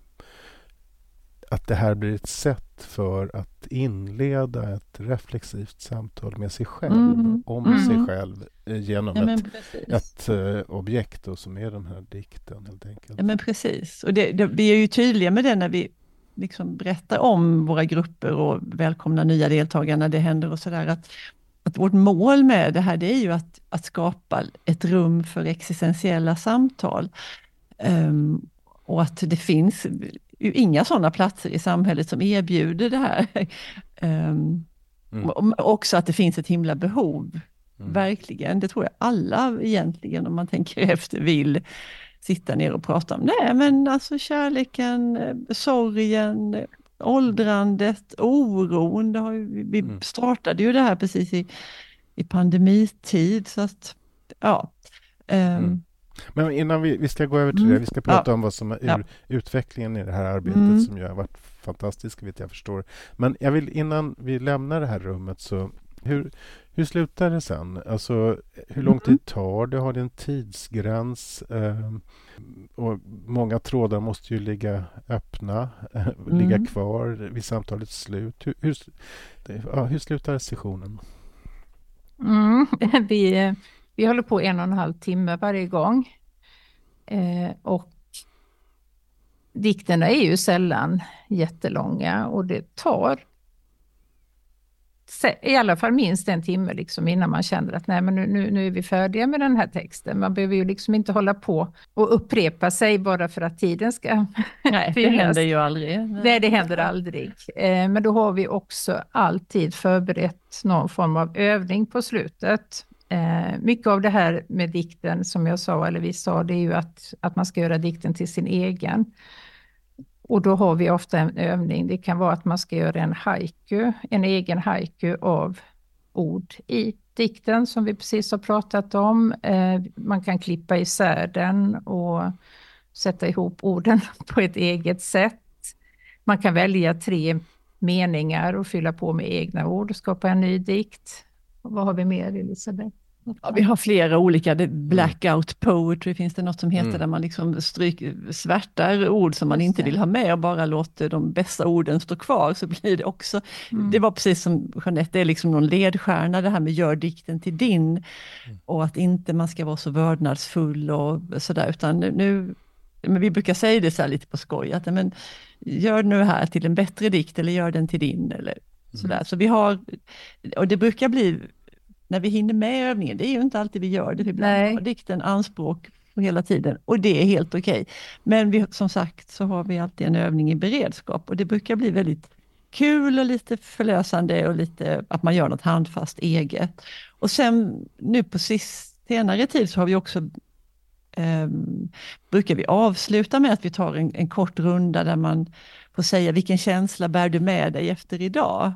att det här blir ett sätt för att inleda ett reflexivt samtal med sig själv, mm. om mm. sig själv eh, genom ja, ett, ett uh, objekt då, som är den här dikten helt enkelt. Ja men precis, och det, det, vi är ju tydliga med det när vi liksom berättar om våra grupper och välkomnar nya deltagare när det händer och sådär. Att, att vårt mål med det här det är ju att, att skapa ett rum för existentiella samtal. Um, och att det finns inga sådana platser i samhället som erbjuder det här. Um, mm. Också att det finns ett himla behov, mm. verkligen. Det tror jag alla egentligen, om man tänker efter, vill sitta ner och prata om. Nej, men alltså kärleken, sorgen, åldrandet, oron. Det har ju, vi mm. startade ju det här precis i, i pandemitid, så att ja. Um, men innan vi, vi ska gå över till mm. det, vi ska prata ja. om vad som är ja. utvecklingen i det här arbetet mm. som ju har varit fantastiskt, vet jag förstår. Men jag vill innan vi lämnar det här rummet så hur, hur slutar det sen? Alltså, hur lång tid tar det? Har det en tidsgräns? Eh, och många trådar måste ju ligga öppna, eh, mm. ligga kvar vid samtalets slut. Hur, hur, ja, hur slutar sessionen? Mm, vi vi håller på en och en halv timme varje gång. Eh, och dikterna är ju sällan jättelånga och det tar i alla fall minst en timme liksom innan man känner att nej, men nu, nu, nu är vi färdiga med den här texten. Man behöver ju liksom inte hålla på och upprepa sig bara för att tiden ska Nej, det händer ju aldrig. Nej, det händer aldrig. Eh, men då har vi också alltid förberett någon form av övning på slutet. Eh, mycket av det här med dikten, som jag sa, eller vi sa, det är ju att, att man ska göra dikten till sin egen. Och då har vi ofta en övning. Det kan vara att man ska göra en haiku, en egen haiku av ord i dikten, som vi precis har pratat om. Eh, man kan klippa isär den och sätta ihop orden på ett eget sätt. Man kan välja tre meningar och fylla på med egna ord och skapa en ny dikt. Vad har vi mer, Elisabeth? Ja, vi har flera olika, det, mm. blackout poetry finns det något som heter, mm. där man liksom stryk, svärtar ord som man inte vill ha med och bara låter de bästa orden stå kvar, så blir det också, mm. det var precis som Jeanette, det är liksom någon ledstjärna det här med gör dikten till din, mm. och att inte man ska vara så vördnadsfull och sådär, utan nu, men vi brukar säga det så lite på skoj, att men, gör nu här till en bättre dikt eller gör den till din, eller mm. sådär. Så vi har, och det brukar bli när vi hinner med övningen. Det är ju inte alltid vi gör det, ibland Nej. har dikten anspråk på hela tiden och det är helt okej. Okay. Men vi, som sagt så har vi alltid en övning i beredskap och det brukar bli väldigt kul och lite förlösande och lite att man gör något handfast eget. Och sen nu på sist, senare tid så har vi också eh, brukar vi avsluta med att vi tar en, en, kort runda där man får säga vilken känsla bär du med dig efter idag?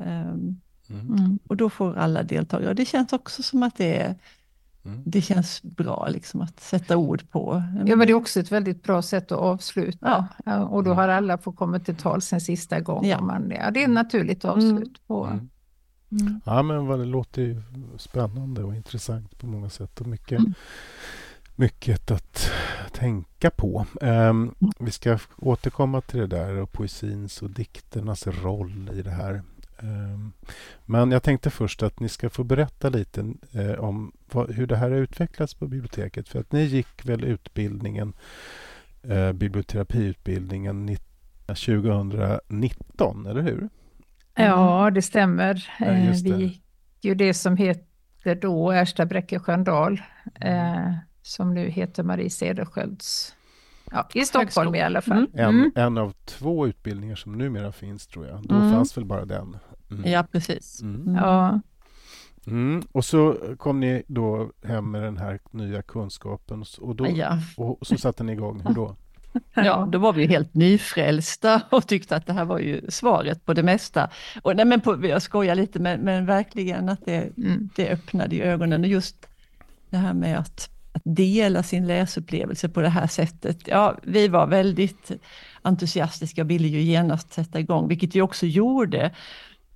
Um, Mm. mm. Och då får alla deltagare, och det känns också som att det är Mm. Det känns bra liksom att sätta ord på. Ja, men det är också ett väldigt bra sätt att avsluta. Ja. och då har alla fått komma till tals en sista gång. Ja. Man, ja, det är ett naturligt mm. avslut. på. Mm. Mm. Ja, men vad det låter ju spännande och intressant på många sätt och mycket, mm. mycket att tänka på. Um, vi ska återkomma till det där och poesins och dikternas roll i det här. Ehm, men jag tänkte först att ni ska få berätta lite eh, om hur det här har utvecklats på biblioteket. För att ni gick väl utbildningen, eh, biblioterapiutbildningen 2019, eller hur? Ja, det stämmer. Ja, det. Eh, vi gick ju det som heter då Ersta Bräcke Sköndal, som nu heter Marie Cederschiölds Ja, I Stockholm i alla fall. En, Mm. en av två utbildningar som numera finns tror jag. Då Mm. fanns väl bara den. Mm. Ja, precis. Mm. Mm. Ja. Mm. Och så kom ni då hem med den här nya kunskapen och, så- och, då, Ja. och så satte ni igång. Hur då? Ja, då var vi helt nyfrälsta och tyckte att det här var ju svaret på det mesta. Och nej, men på, jag skojar lite, men, men verkligen att det, Mm. det öppnade ju ögonen. Och just det här med att, att dela sin läsupplevelse på det här sättet. Ja, vi var väldigt entusiastiska och ville ju genast sätta igång, vilket vi också gjorde.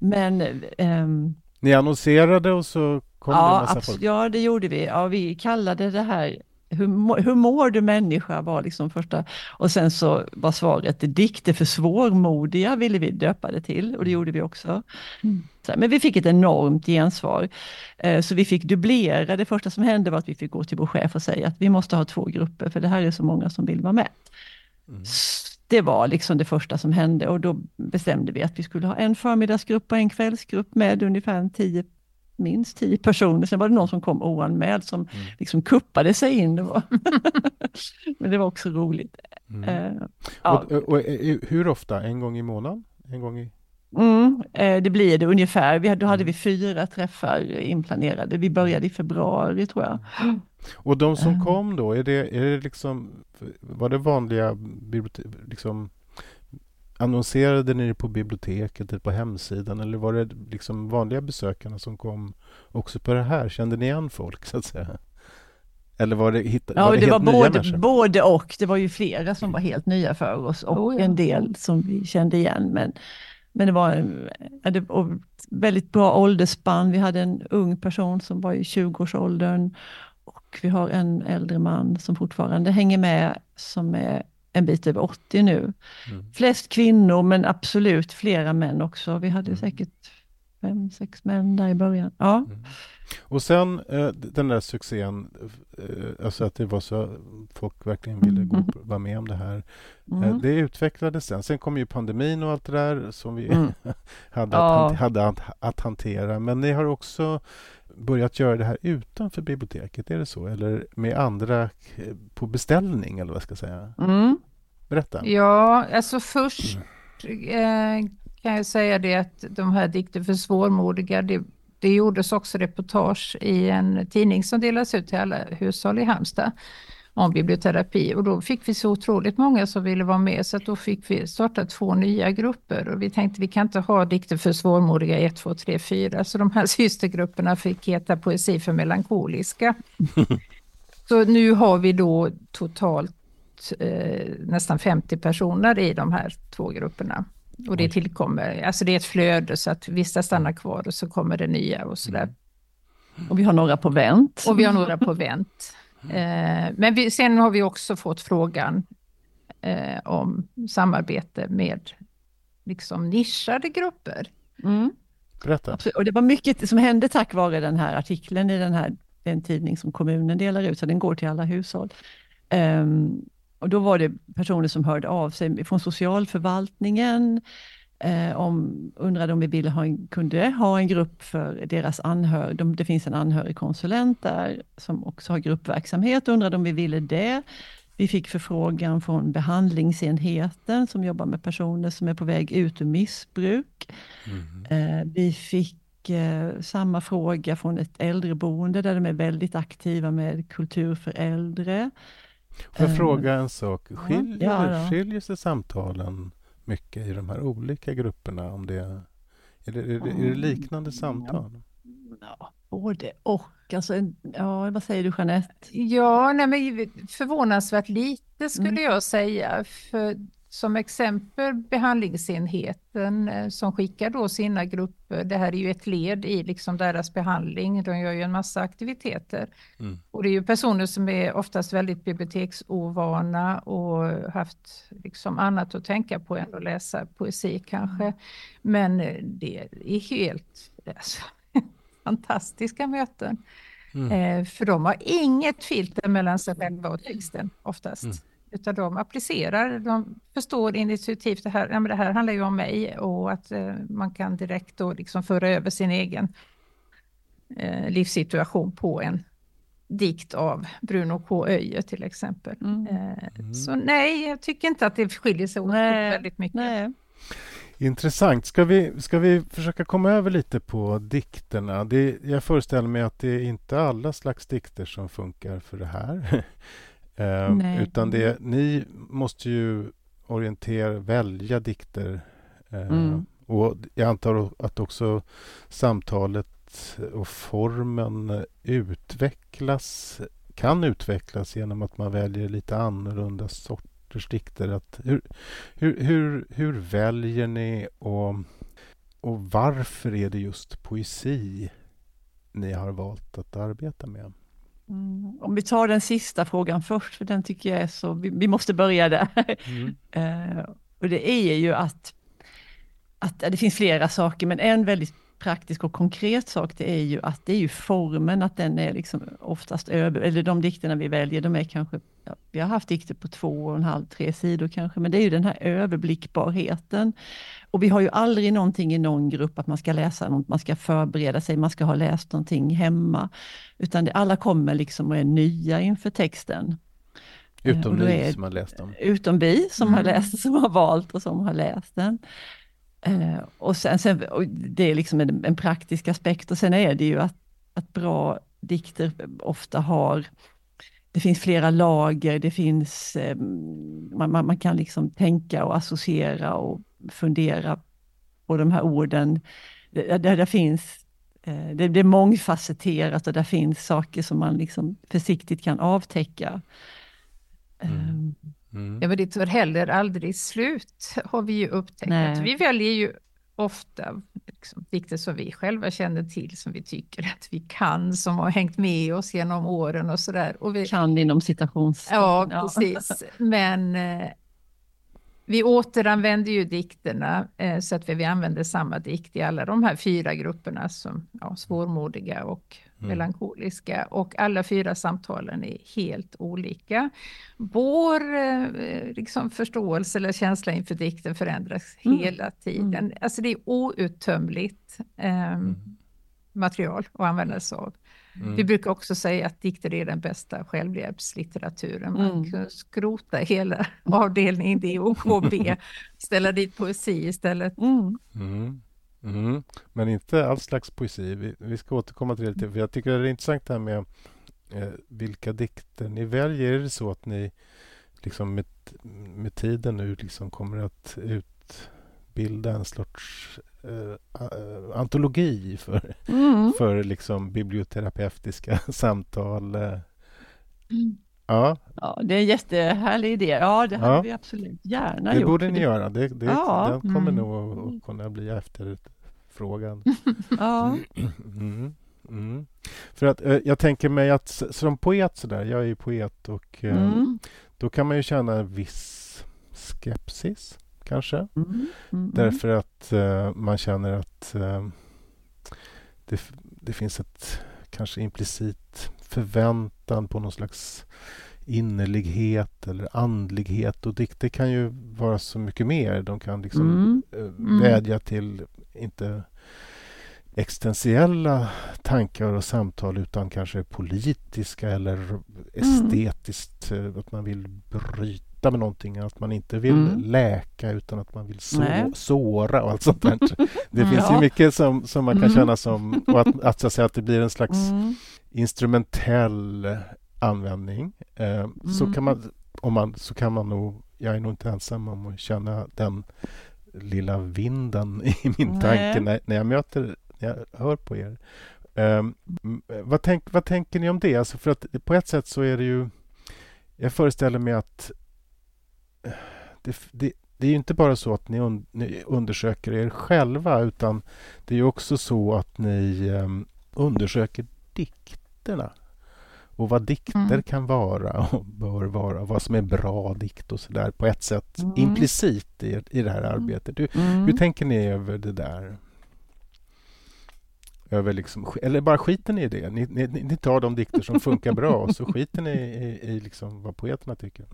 Men ehm, Ni annonserade och så kom det en ja, massa abs- folk? ja, det gjorde vi. Ja, vi kallade det här hur, hur mår du människa var liksom första och sen så var svaret dikter för svårmodiga ville vi döpa det till och det gjorde vi också. Så, men vi fick ett enormt gensvar. Eh, så vi fick dubblera. Det första som hände var att vi fick gå till vår chef och säga att vi måste ha två grupper för det här är så många som vill vara med. Mm. Det var liksom det första som hände och då bestämde vi att vi skulle ha en förmiddagsgrupp och en kvällsgrupp med ungefär tio, minst tio personer. Sen var det någon som kom oanmäld som Mm. liksom kuppade sig in. Det var Men det var också roligt. Mm. Eh, ja. Och, och, och, eh, hur ofta? En gång i månaden? En gång i... Mm, eh, det blir det ungefär. Vi, då hade Mm. vi fyra träffar inplanerade. Vi började i februari tror jag. Och de som Eh. kom då, är det, är det liksom, var det vanliga bibliotek, liksom, annonserade ni det på biblioteket eller på hemsidan eller var det liksom vanliga besökarna som kom också på det här? Kände ni igen folk så att säga? Eller var det, hitta, Ja, var det, det, var både, människor? både och. Det var ju flera som var helt nya för oss och Oh ja. en del som vi kände igen. Men, men det var det väldigt bra åldersspann. Vi hade en ung person som var i 20-årsåldern och vi har en äldre man som fortfarande hänger med som är en bit över 80 nu. Mm. Flest kvinnor men absolut flera män också. Vi hade Mm. säkert fem, sex män där i början. Ja. Mm. Och sen eh, den där succén, eh, alltså att det var så folk verkligen ville gå på, vara med om det här. Eh, Mm. Det utvecklades sen. Sen kom ju pandemin och allt det där som vi Mm. hade, Ja. att, hade att, att hantera. Men ni har också börjat göra det här utanför biblioteket, är det så? Eller med andra eh, på beställning, eller vad ska jag säga? Mm. Berätta. Ja, alltså först eh, kan jag säga det att de här dikter för svårmodiga, det, det gjordes också reportage i en tidning som delas ut till alla hushåll i Halmstad om biblioterapi och då fick vi så otroligt många som ville vara med så att då fick vi starta två nya grupper och vi tänkte vi kan inte ha dikter för svårmodiga 1, 2, 3, 4 så de här systergrupperna fick heta poesi för melankoliska. så nu har vi då totalt eh, nästan 50 personer i de här två grupperna. Och det tillkommer, alltså det är ett flöde så att vissa stannar kvar och så kommer det nya och sådär. Mm. Och vi har några på vänt. Och vi har några på vänt. Eh, men vi, sen har vi också fått frågan eh, om samarbete med liksom nischade grupper. Mm. Berätta. Absolut. Och det var mycket som hände tack vare den här artikeln i den här den tidning som kommunen delar ut, så den går till alla hushåll. Ehm, och då var det personer som hörde av sig från socialförvaltningen, eh, om, undrade om vi ville ha en, kunde ha en grupp för deras anhöriga. De, det finns en anhörigkonsulent där som också har gruppverksamhet, undrade om vi ville det. Vi fick förfrågan från behandlingsenheten som jobbar med personer som är på väg ut ur missbruk. Mm. Eh, vi fick eh, samma fråga från ett äldreboende där de är väldigt aktiva med kultur för äldre. Får jag Eh, fråga en sak? Skiljer, ja, skiljer sig samtalen mycket i de här olika grupperna? Om det, är, det, är, det, är det liknande samtal? Ja, både och. Alltså, ja, vad säger du Jeanette? Ja, nej, men förvånansvärt lite skulle Mm. jag säga. För som exempel behandlingsenheten eh, som skickar då sina grupper, det här är ju ett led i liksom deras behandling, de gör ju en massa aktiviteter. Mm. Och det är ju personer som är oftast väldigt biblioteksovana och haft liksom annat att tänka på än att läsa poesi kanske. Men eh, det är helt alltså, fantastiska möten. Mm. Eh, för de har inget filter mellan sig själva och texten oftast. Mm. Utan de applicerar, de förstår intuitivt det här, ja, men det här handlar ju om mig och att eh, man kan direkt då liksom föra över sin egen eh, livssituation på en dikt av Bruno K. Öijer till exempel. Mm. Eh, Mm. Så nej, jag tycker inte att det skiljer sig åt väldigt mycket. Nej. Intressant. Ska vi, ska vi försöka komma över lite på dikterna? Det, jag föreställer mig att det är inte alla slags dikter som funkar för det här. Eh, utan det, ni måste ju orientera, välja dikter. Eh, Mm. Och jag antar att också samtalet och formen utvecklas, kan utvecklas genom att man väljer lite annorlunda sorters dikter. Att hur, hur, hur, hur väljer ni och, och varför är det just poesi ni har valt att arbeta med? Mm. Om vi tar den sista frågan först, för den tycker jag är så, vi, vi måste börja där. Mm. Eh, och det är ju att, att det finns flera saker, men en väldigt praktisk och konkret sak, det är ju att det är ju formen, att den är liksom oftast över, eller de dikterna vi väljer, de är kanske, ja, vi har haft dikter på två och en halv, tre sidor kanske, men det är ju den här överblickbarheten. Och vi har ju aldrig någonting i någon grupp att man ska läsa något, man ska förbereda sig, man ska ha läst någonting hemma, utan det, alla kommer liksom och är nya inför texten. Eh, Utom ni är- som har läst dem. utom vi som har Mm. läst, som har valt och som har läst den. Eh, och sen, sen och det är liksom en, en praktisk aspekt och sen är det ju att, att bra dikter ofta har, det finns flera lager, det finns, eh, man, man, man kan liksom tänka och associera och fundera på de här orden. Det, där, där finns eh, det, det är mångfacetterat och där finns saker som man liksom försiktigt kan avtäcka. Mm. Mm. Ja, men det tar heller aldrig slut, har vi ju upptäckt. Nej. Att vi väljer ju ofta liksom, dikter som vi själva känner till, som vi tycker att vi kan, som har hängt med oss genom åren och sådär. Och vi, kan inom citations... Ja, precis. Men eh, vi återanvänder ju dikterna eh, så att vi, vi använder samma dikt i alla de här fyra grupperna som ja, svårmodiga och Mm. melankoliska och alla fyra samtalen är helt olika. Vår eh, liksom förståelse eller känsla inför dikten förändras Mm. hela tiden. Mm. Alltså det är outtömligt eh, Mm. material att använda sig av. Mm. Vi brukar också säga att dikter är den bästa självhjälpslitteraturen. Man Mm. kan skrota hela avdelningen D och KB, ställa dit poesi istället. Mm. Mm. Mm. Men inte all slags poesi. Vi, vi ska återkomma till det. För jag tycker det är intressant det här med eh, vilka dikter ni väljer. Är det så att ni liksom med, med tiden nu liksom kommer att utbilda en sorts eh, a- antologi för, Mm. för liksom biblioterapeutiska samtal? eh? Ja, Ja, det är en jättehärlig idé. Ja, det hade Ja. vi absolut gärna det gjort. borde för ni det- göra. Det, det, Ja. Den kommer Mm. nog att- kunna bli efterfrågan. Ja. Mm. Mm. För att eh, jag tänker mig att som poet sådär, jag är ju poet och eh, Mm. då kan man ju känna en viss skepsis kanske. Mm. Mm. Därför att eh, man känner att eh, det, det finns ett kanske implicit förväntan på någon slags innerlighet eller andlighet och dikter kan ju vara så mycket mer. De kan liksom Mm. eh, vädja till inte existentiella tankar och samtal utan kanske politiska eller estetiskt. eh, Att man vill bryta med någonting. Att man inte vill Mm. läka utan att man vill så, Nej. såra och allt sånt där. Det Mm. finns ju Ja. mycket som, som man kan Mm. känna som... Och att, att, att, säga, att det blir en slags Mm. Instrumentell användning. Eh, så, Mm. kan man, om man, så kan man nog... Jag är nog inte ensam om att känna den lilla vinden i min Nej. tanke när, när jag möter, när jag hör på er. Um, vad, tänk, vad tänker ni om det? Alltså för att på ett sätt så är det ju... Jag föreställer mig att eh, det, det, det är ju inte bara så att ni, un, ni undersöker er själva utan det är ju också så att ni um, undersöker dikterna och vad dikter Mm. kan vara och bör vara, vad som är bra dikt och sådär på ett sätt Mm. implicit i, i det här arbetet. Hur, Mm. hur tänker ni över det där? Över liksom, eller bara skiter ni i det? Ni, ni, ni tar de dikter som funkar bra och så skiter ni i, i liksom vad poeterna tycker?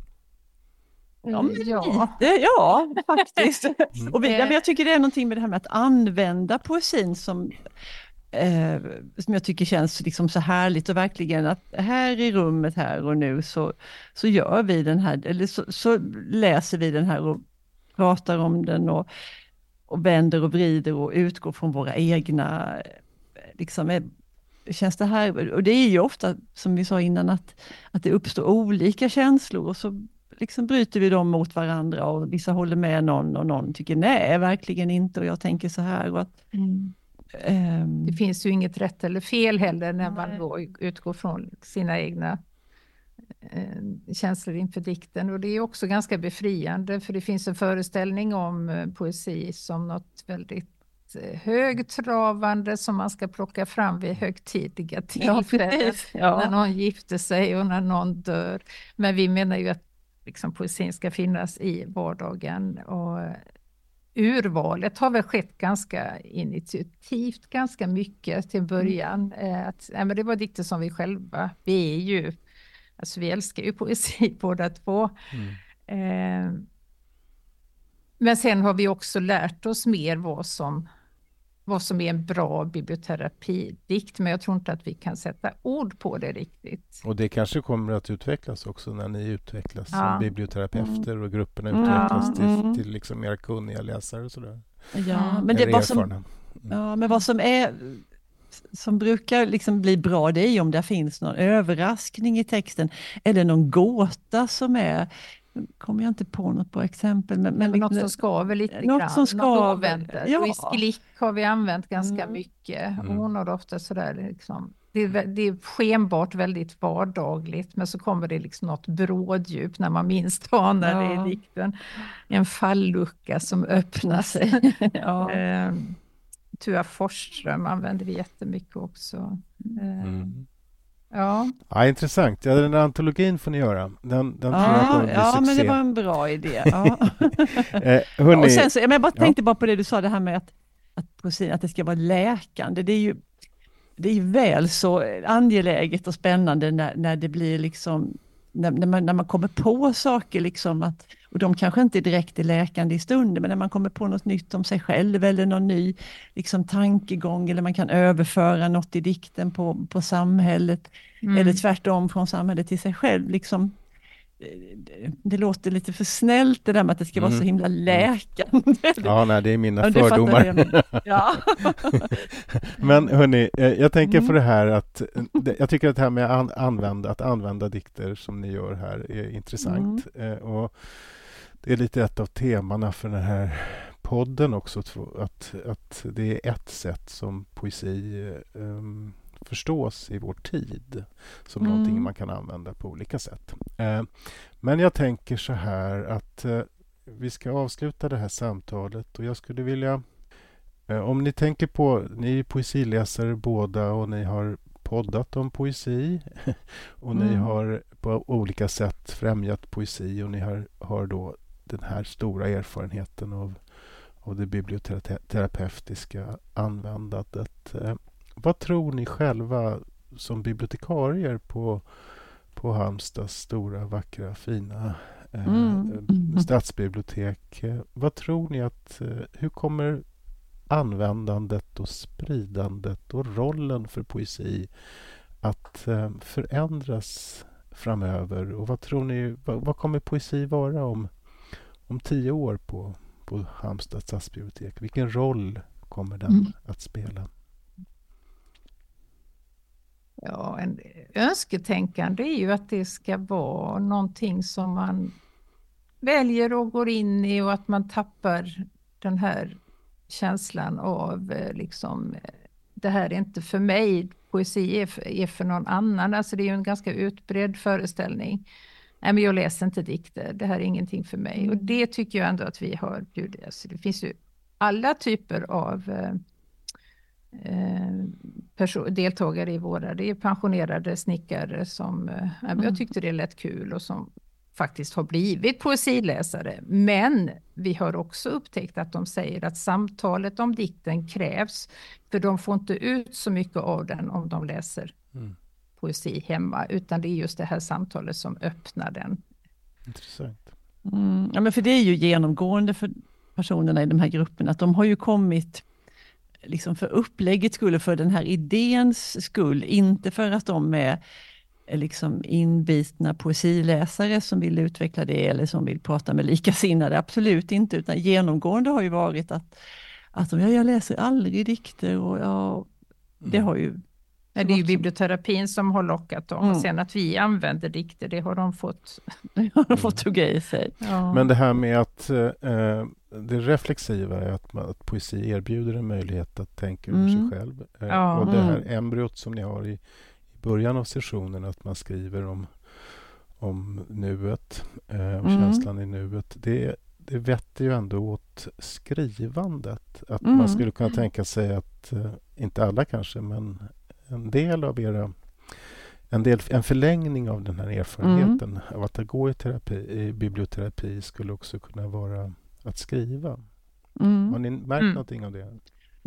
Ja, men ja. lite, ja, faktiskt. Mm. Och vi, ja, men jag tycker det är någonting med det här med att använda poesin som eh, som jag tycker känns liksom så härligt och verkligen att här i rummet här och nu så, så gör vi den här, eller så, så läser vi den här och pratar om den och, och vänder och vrider och utgår från våra egna, eh, liksom, eh, känns det här, och det är ju ofta som vi sa innan att, att det uppstår olika känslor och så liksom bryter vi dem mot varandra och vissa håller med någon och någon tycker nej, verkligen inte och jag tänker så här. Och att, mm um, det finns ju inget rätt eller fel heller när man då utgår från sina egna eh, känslor inför dikten och det är också ganska befriande för det finns en föreställning om eh, poesi som något väldigt eh, högtravande som man ska plocka fram vid högtidliga tillfällen. Ja, när någon gifter sig och när någon dör. Men vi menar ju att liksom poesin ska finnas i vardagen. Och urvalet har väl skett ganska initiativt, ganska mycket till början. Mm. Att, ja, men det var dikter som vi själva, vi är ju, alltså vi älskar ju poesi båda två. Mm. Eh, men sen har vi också lärt oss mer vad som vad som är en bra biblioterapidikt, men jag tror inte att vi kan sätta ord på det riktigt. Och det kanske kommer att utvecklas också när ni utvecklas ja. som biblioterapeuter mm. och grupperna utvecklas till, mm. till liksom mer kunniga läsare och sådär. Ja, men det vad som, mm. ja, men vad som är som brukar liksom bli bra, det är om det finns någon överraskning i texten eller någon gåta som är kommer jag inte på något bra exempel. Men, men något som skaver lite något grann. Som skaver. Ja. Och i sklick har vi använt ganska mm. mycket. Mm. Hon har ofta sådär liksom, det är, det är skenbart väldigt vardagligt, men så kommer det liksom något bråddjup när man minst anar ja. det i dikten. En fallucka som öppnar sig. ja. eh, Tua Forsström använder vi jättemycket också. Eh, mm. Ja. ja, intressant. Ja, den där antologin får ni göra. Den, den ja, tror jag kommer bli Ja, succé. men det var en bra idé. Ja. eh, hörni, och sen så, jag bara tänkte bara på det du sa, det här med att, att, att det ska vara läkande. Det är ju det är väl så angeläget och spännande när, när det blir liksom när, när, man, när man kommer på saker, liksom att, och de kanske inte direkt är läkande i stunden, men när man kommer på något nytt om sig själv eller någon ny liksom, tankegång eller man kan överföra något i dikten på, på samhället mm. eller tvärtom från samhället till sig själv. Liksom, det låter lite för snällt det där med att det ska vara så mm. himla läkande. Ja, nej, det är mina ja, fördomar. Ja. Men hörni, eh, jag tänker mm. på det här att jag tycker att det här med att använda, att använda dikter som ni gör här är intressant. Mm. Eh, och det är lite ett av temana för den här podden också, att, att det är ett sätt som poesi um, förstås i vår tid som mm. någonting man kan använda på olika sätt. Eh, men jag tänker så här att eh, vi ska avsluta det här samtalet och jag skulle vilja eh, om ni tänker på, ni är poesiläsare båda och ni har poddat om poesi och mm. ni har på olika sätt främjat poesi och ni har, har då den här stora erfarenheten av, av det biblioterapeutiska användandet. Vad tror ni själva som bibliotekarier på, på Halmstads stora, vackra, fina eh, mm. stadsbibliotek? Vad tror ni att... Eh, hur kommer användandet och spridandet och rollen för poesi att eh, förändras framöver? Och vad tror ni, vad, vad, kommer poesi vara om, om tio år på, på Halmstads stadsbibliotek? Vilken roll kommer den mm. att spela? Ja, en önsketänkande är ju att det ska vara någonting som man väljer och går in i och att man tappar den här känslan av eh, liksom, eh, det här är inte för mig, poesi är för, är för någon annan. Alltså det är ju en ganska utbredd föreställning. Nej, men jag läser inte dikter, det här är ingenting för mig. Mm. Och det tycker jag ändå att vi har bjudit. Alltså det finns ju alla typer av eh, eh, deltagare i våra, det är pensionerade snickare som eh, mm. jag tyckte det lät kul och som faktiskt har blivit poesiläsare. Men vi har också upptäckt att de säger att samtalet om dikten krävs, för de får inte ut så mycket av den om de läser mm. Poesi hemma, utan det är just det här samtalet som öppnar den. Intressant. Mm, ja, men för det är ju genomgående för personerna i de här grupperna, att de har ju kommit liksom för uppläggets skull, för den här idéns skull, inte för att de är liksom inbitna poesiläsare som vill utveckla det eller som vill prata med likasinnade, absolut inte, utan genomgående har ju varit att, att de, ja, jag läser aldrig dikter och ja, det har ju det är ju biblioterapin som har lockat dem. Mm. Sen att vi använder dikter, det har de fått, det har de fått tugga i sig. Ja. Men det här med att eh, det reflexiva är att, man, att poesi erbjuder en möjlighet att tänka mm. över sig mm. själv. Eh, ja. Och det här mm. embryot som ni har i, i början av sessionen, att man skriver om, om nuet, eh, om mm. känslan i nuet. Det, det vetter ju ändå åt skrivandet. Att man mm. skulle kunna tänka sig att, eh, inte alla kanske, men en del av era en, del, en förlängning av den här erfarenheten mm. av att gå i, terapi, i biblioterapi skulle också kunna vara att skriva. Mm. Har ni märkt mm. någonting av det?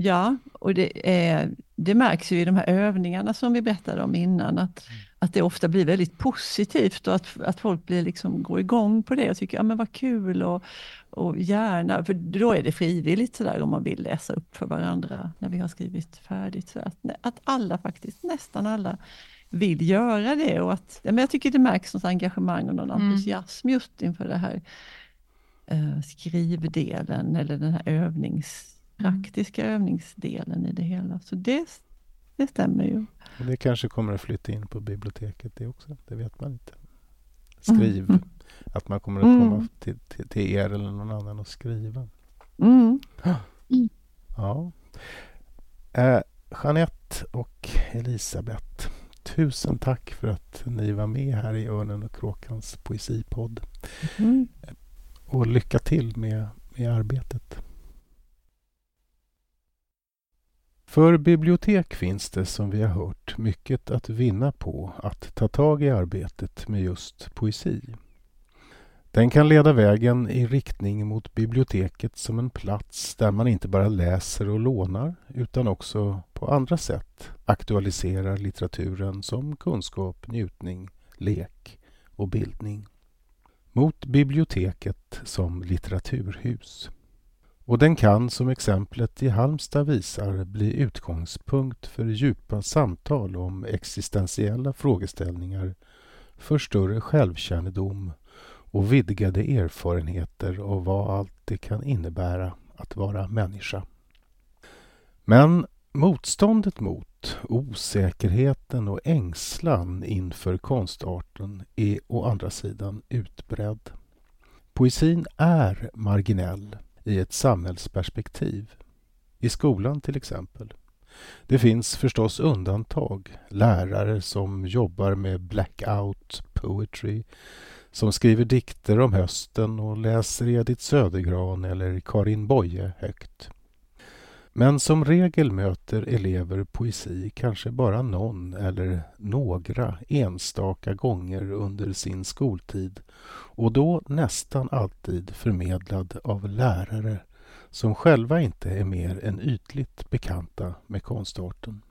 Ja, och det, är, det märks ju i de här övningarna som vi berättade om innan, att, mm. att det ofta blir väldigt positivt och att, att folk blir liksom, går igång på det och tycker, ja men vad kul och, och gärna, för då är det frivilligt sådär om man vill läsa upp för varandra när vi har skrivit färdigt. Så att, att alla faktiskt, nästan alla, vill göra det och att, men jag tycker det märks något engagemang och någon mm. entusiasm just inför det här eh, skrivdelen eller den här övnings. Praktiska övningsdelen i det hela. Så det, det stämmer ju. Det kanske kommer att flytta in på biblioteket det också, det vet man inte. Skriv. Mm. Att man kommer att komma mm. till, till, till, er eller någon annan och skriva. Mm. Ja. Eh, Jeanette och Elisabeth, tusen tack för att ni var med här i Örnen och kråkans poesipodd. Mm. Och lycka till med, med arbetet. För bibliotek finns det, som vi har hört, mycket att vinna på att ta tag i arbetet med just poesi. Den kan leda vägen i riktning mot biblioteket som en plats där man inte bara läser och lånar utan också på andra sätt aktualiserar litteraturen som kunskap, njutning, lek och bildning. Mot biblioteket som litteraturhus. Och den kan, som exemplet i Halmstad visar, bli utgångspunkt för djupa samtal om existentiella frågeställningar, för större självkännedom och vidgade erfarenheter av vad allt det kan innebära att vara människa. Men motståndet mot, osäkerheten och ängslan inför konstarten är å andra sidan utbredd. Poesin är marginell i ett samhällsperspektiv. I skolan till exempel. Det finns förstås undantag. Lärare som jobbar med blackout poetry som skriver dikter om hösten och läser Edith Södergran eller Karin Boye högt. Men som regel möter elever poesi kanske bara någon eller några enstaka gånger under sin skoltid och då nästan alltid förmedlad av lärare som själva inte är mer än ytligt bekanta med konstarten.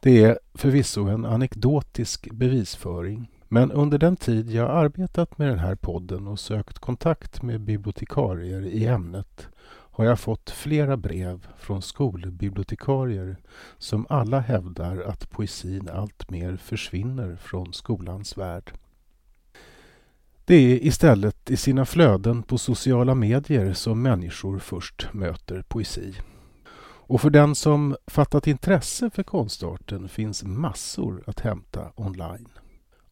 Det är förvisso en anekdotisk bevisföring men under den tid jag arbetat med den här podden och sökt kontakt med bibliotekarier i ämnet har jag fått flera brev från skolbibliotekarier som alla hävdar att poesin alltmer försvinner från skolans värld. Det är istället i sina flöden på sociala medier som människor först möter poesi. Och för den som fattat intresse för konstarten finns massor att hämta online.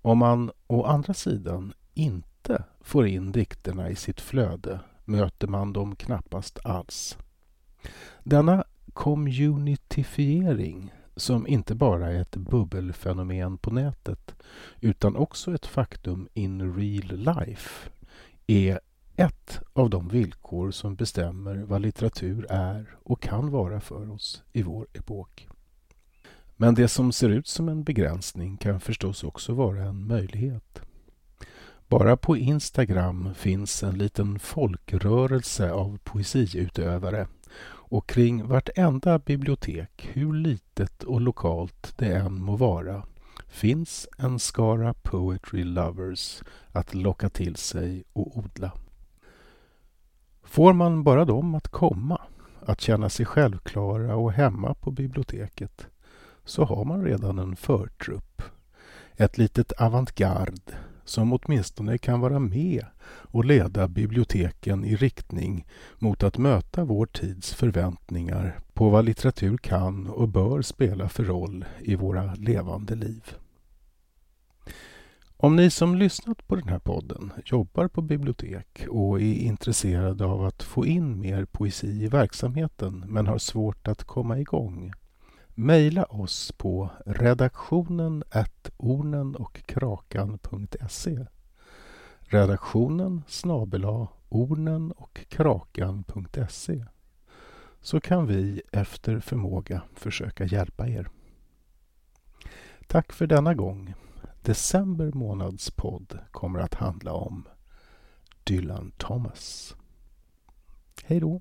Om man å andra sidan inte får in dikterna i sitt flöde möter man dem knappast alls. Denna communitifiering, som inte bara är ett bubbelfenomen på nätet utan också ett faktum in real life, är ett av de villkor som bestämmer vad litteratur är och kan vara för oss i vår epok. Men det som ser ut som en begränsning kan förstås också vara en möjlighet. Bara på Instagram finns en liten folkrörelse av poesiutövare och kring vartenda bibliotek, hur litet och lokalt det än må vara, finns en skara poetry lovers att locka till sig och odla. Får man bara dem att komma att känna sig självklara och hemma på biblioteket så har man redan en förtrupp. Ett litet avantgarde som åtminstone kan vara med och leda biblioteken i riktning mot att möta vår tids förväntningar på vad litteratur kan och bör spela för roll i våra levande liv. Om ni som lyssnat på den här podden jobbar på bibliotek och är intresserade av att få in mer poesi i verksamheten men har svårt att komma igång Mejla oss på redaktionen ornenochkrakan.se Redaktionen snabela ornenochkrakan.se så kan vi efter förmåga försöka hjälpa er. Tack för denna gång. December månads podd kommer att handla om Dylan Thomas. Hej då!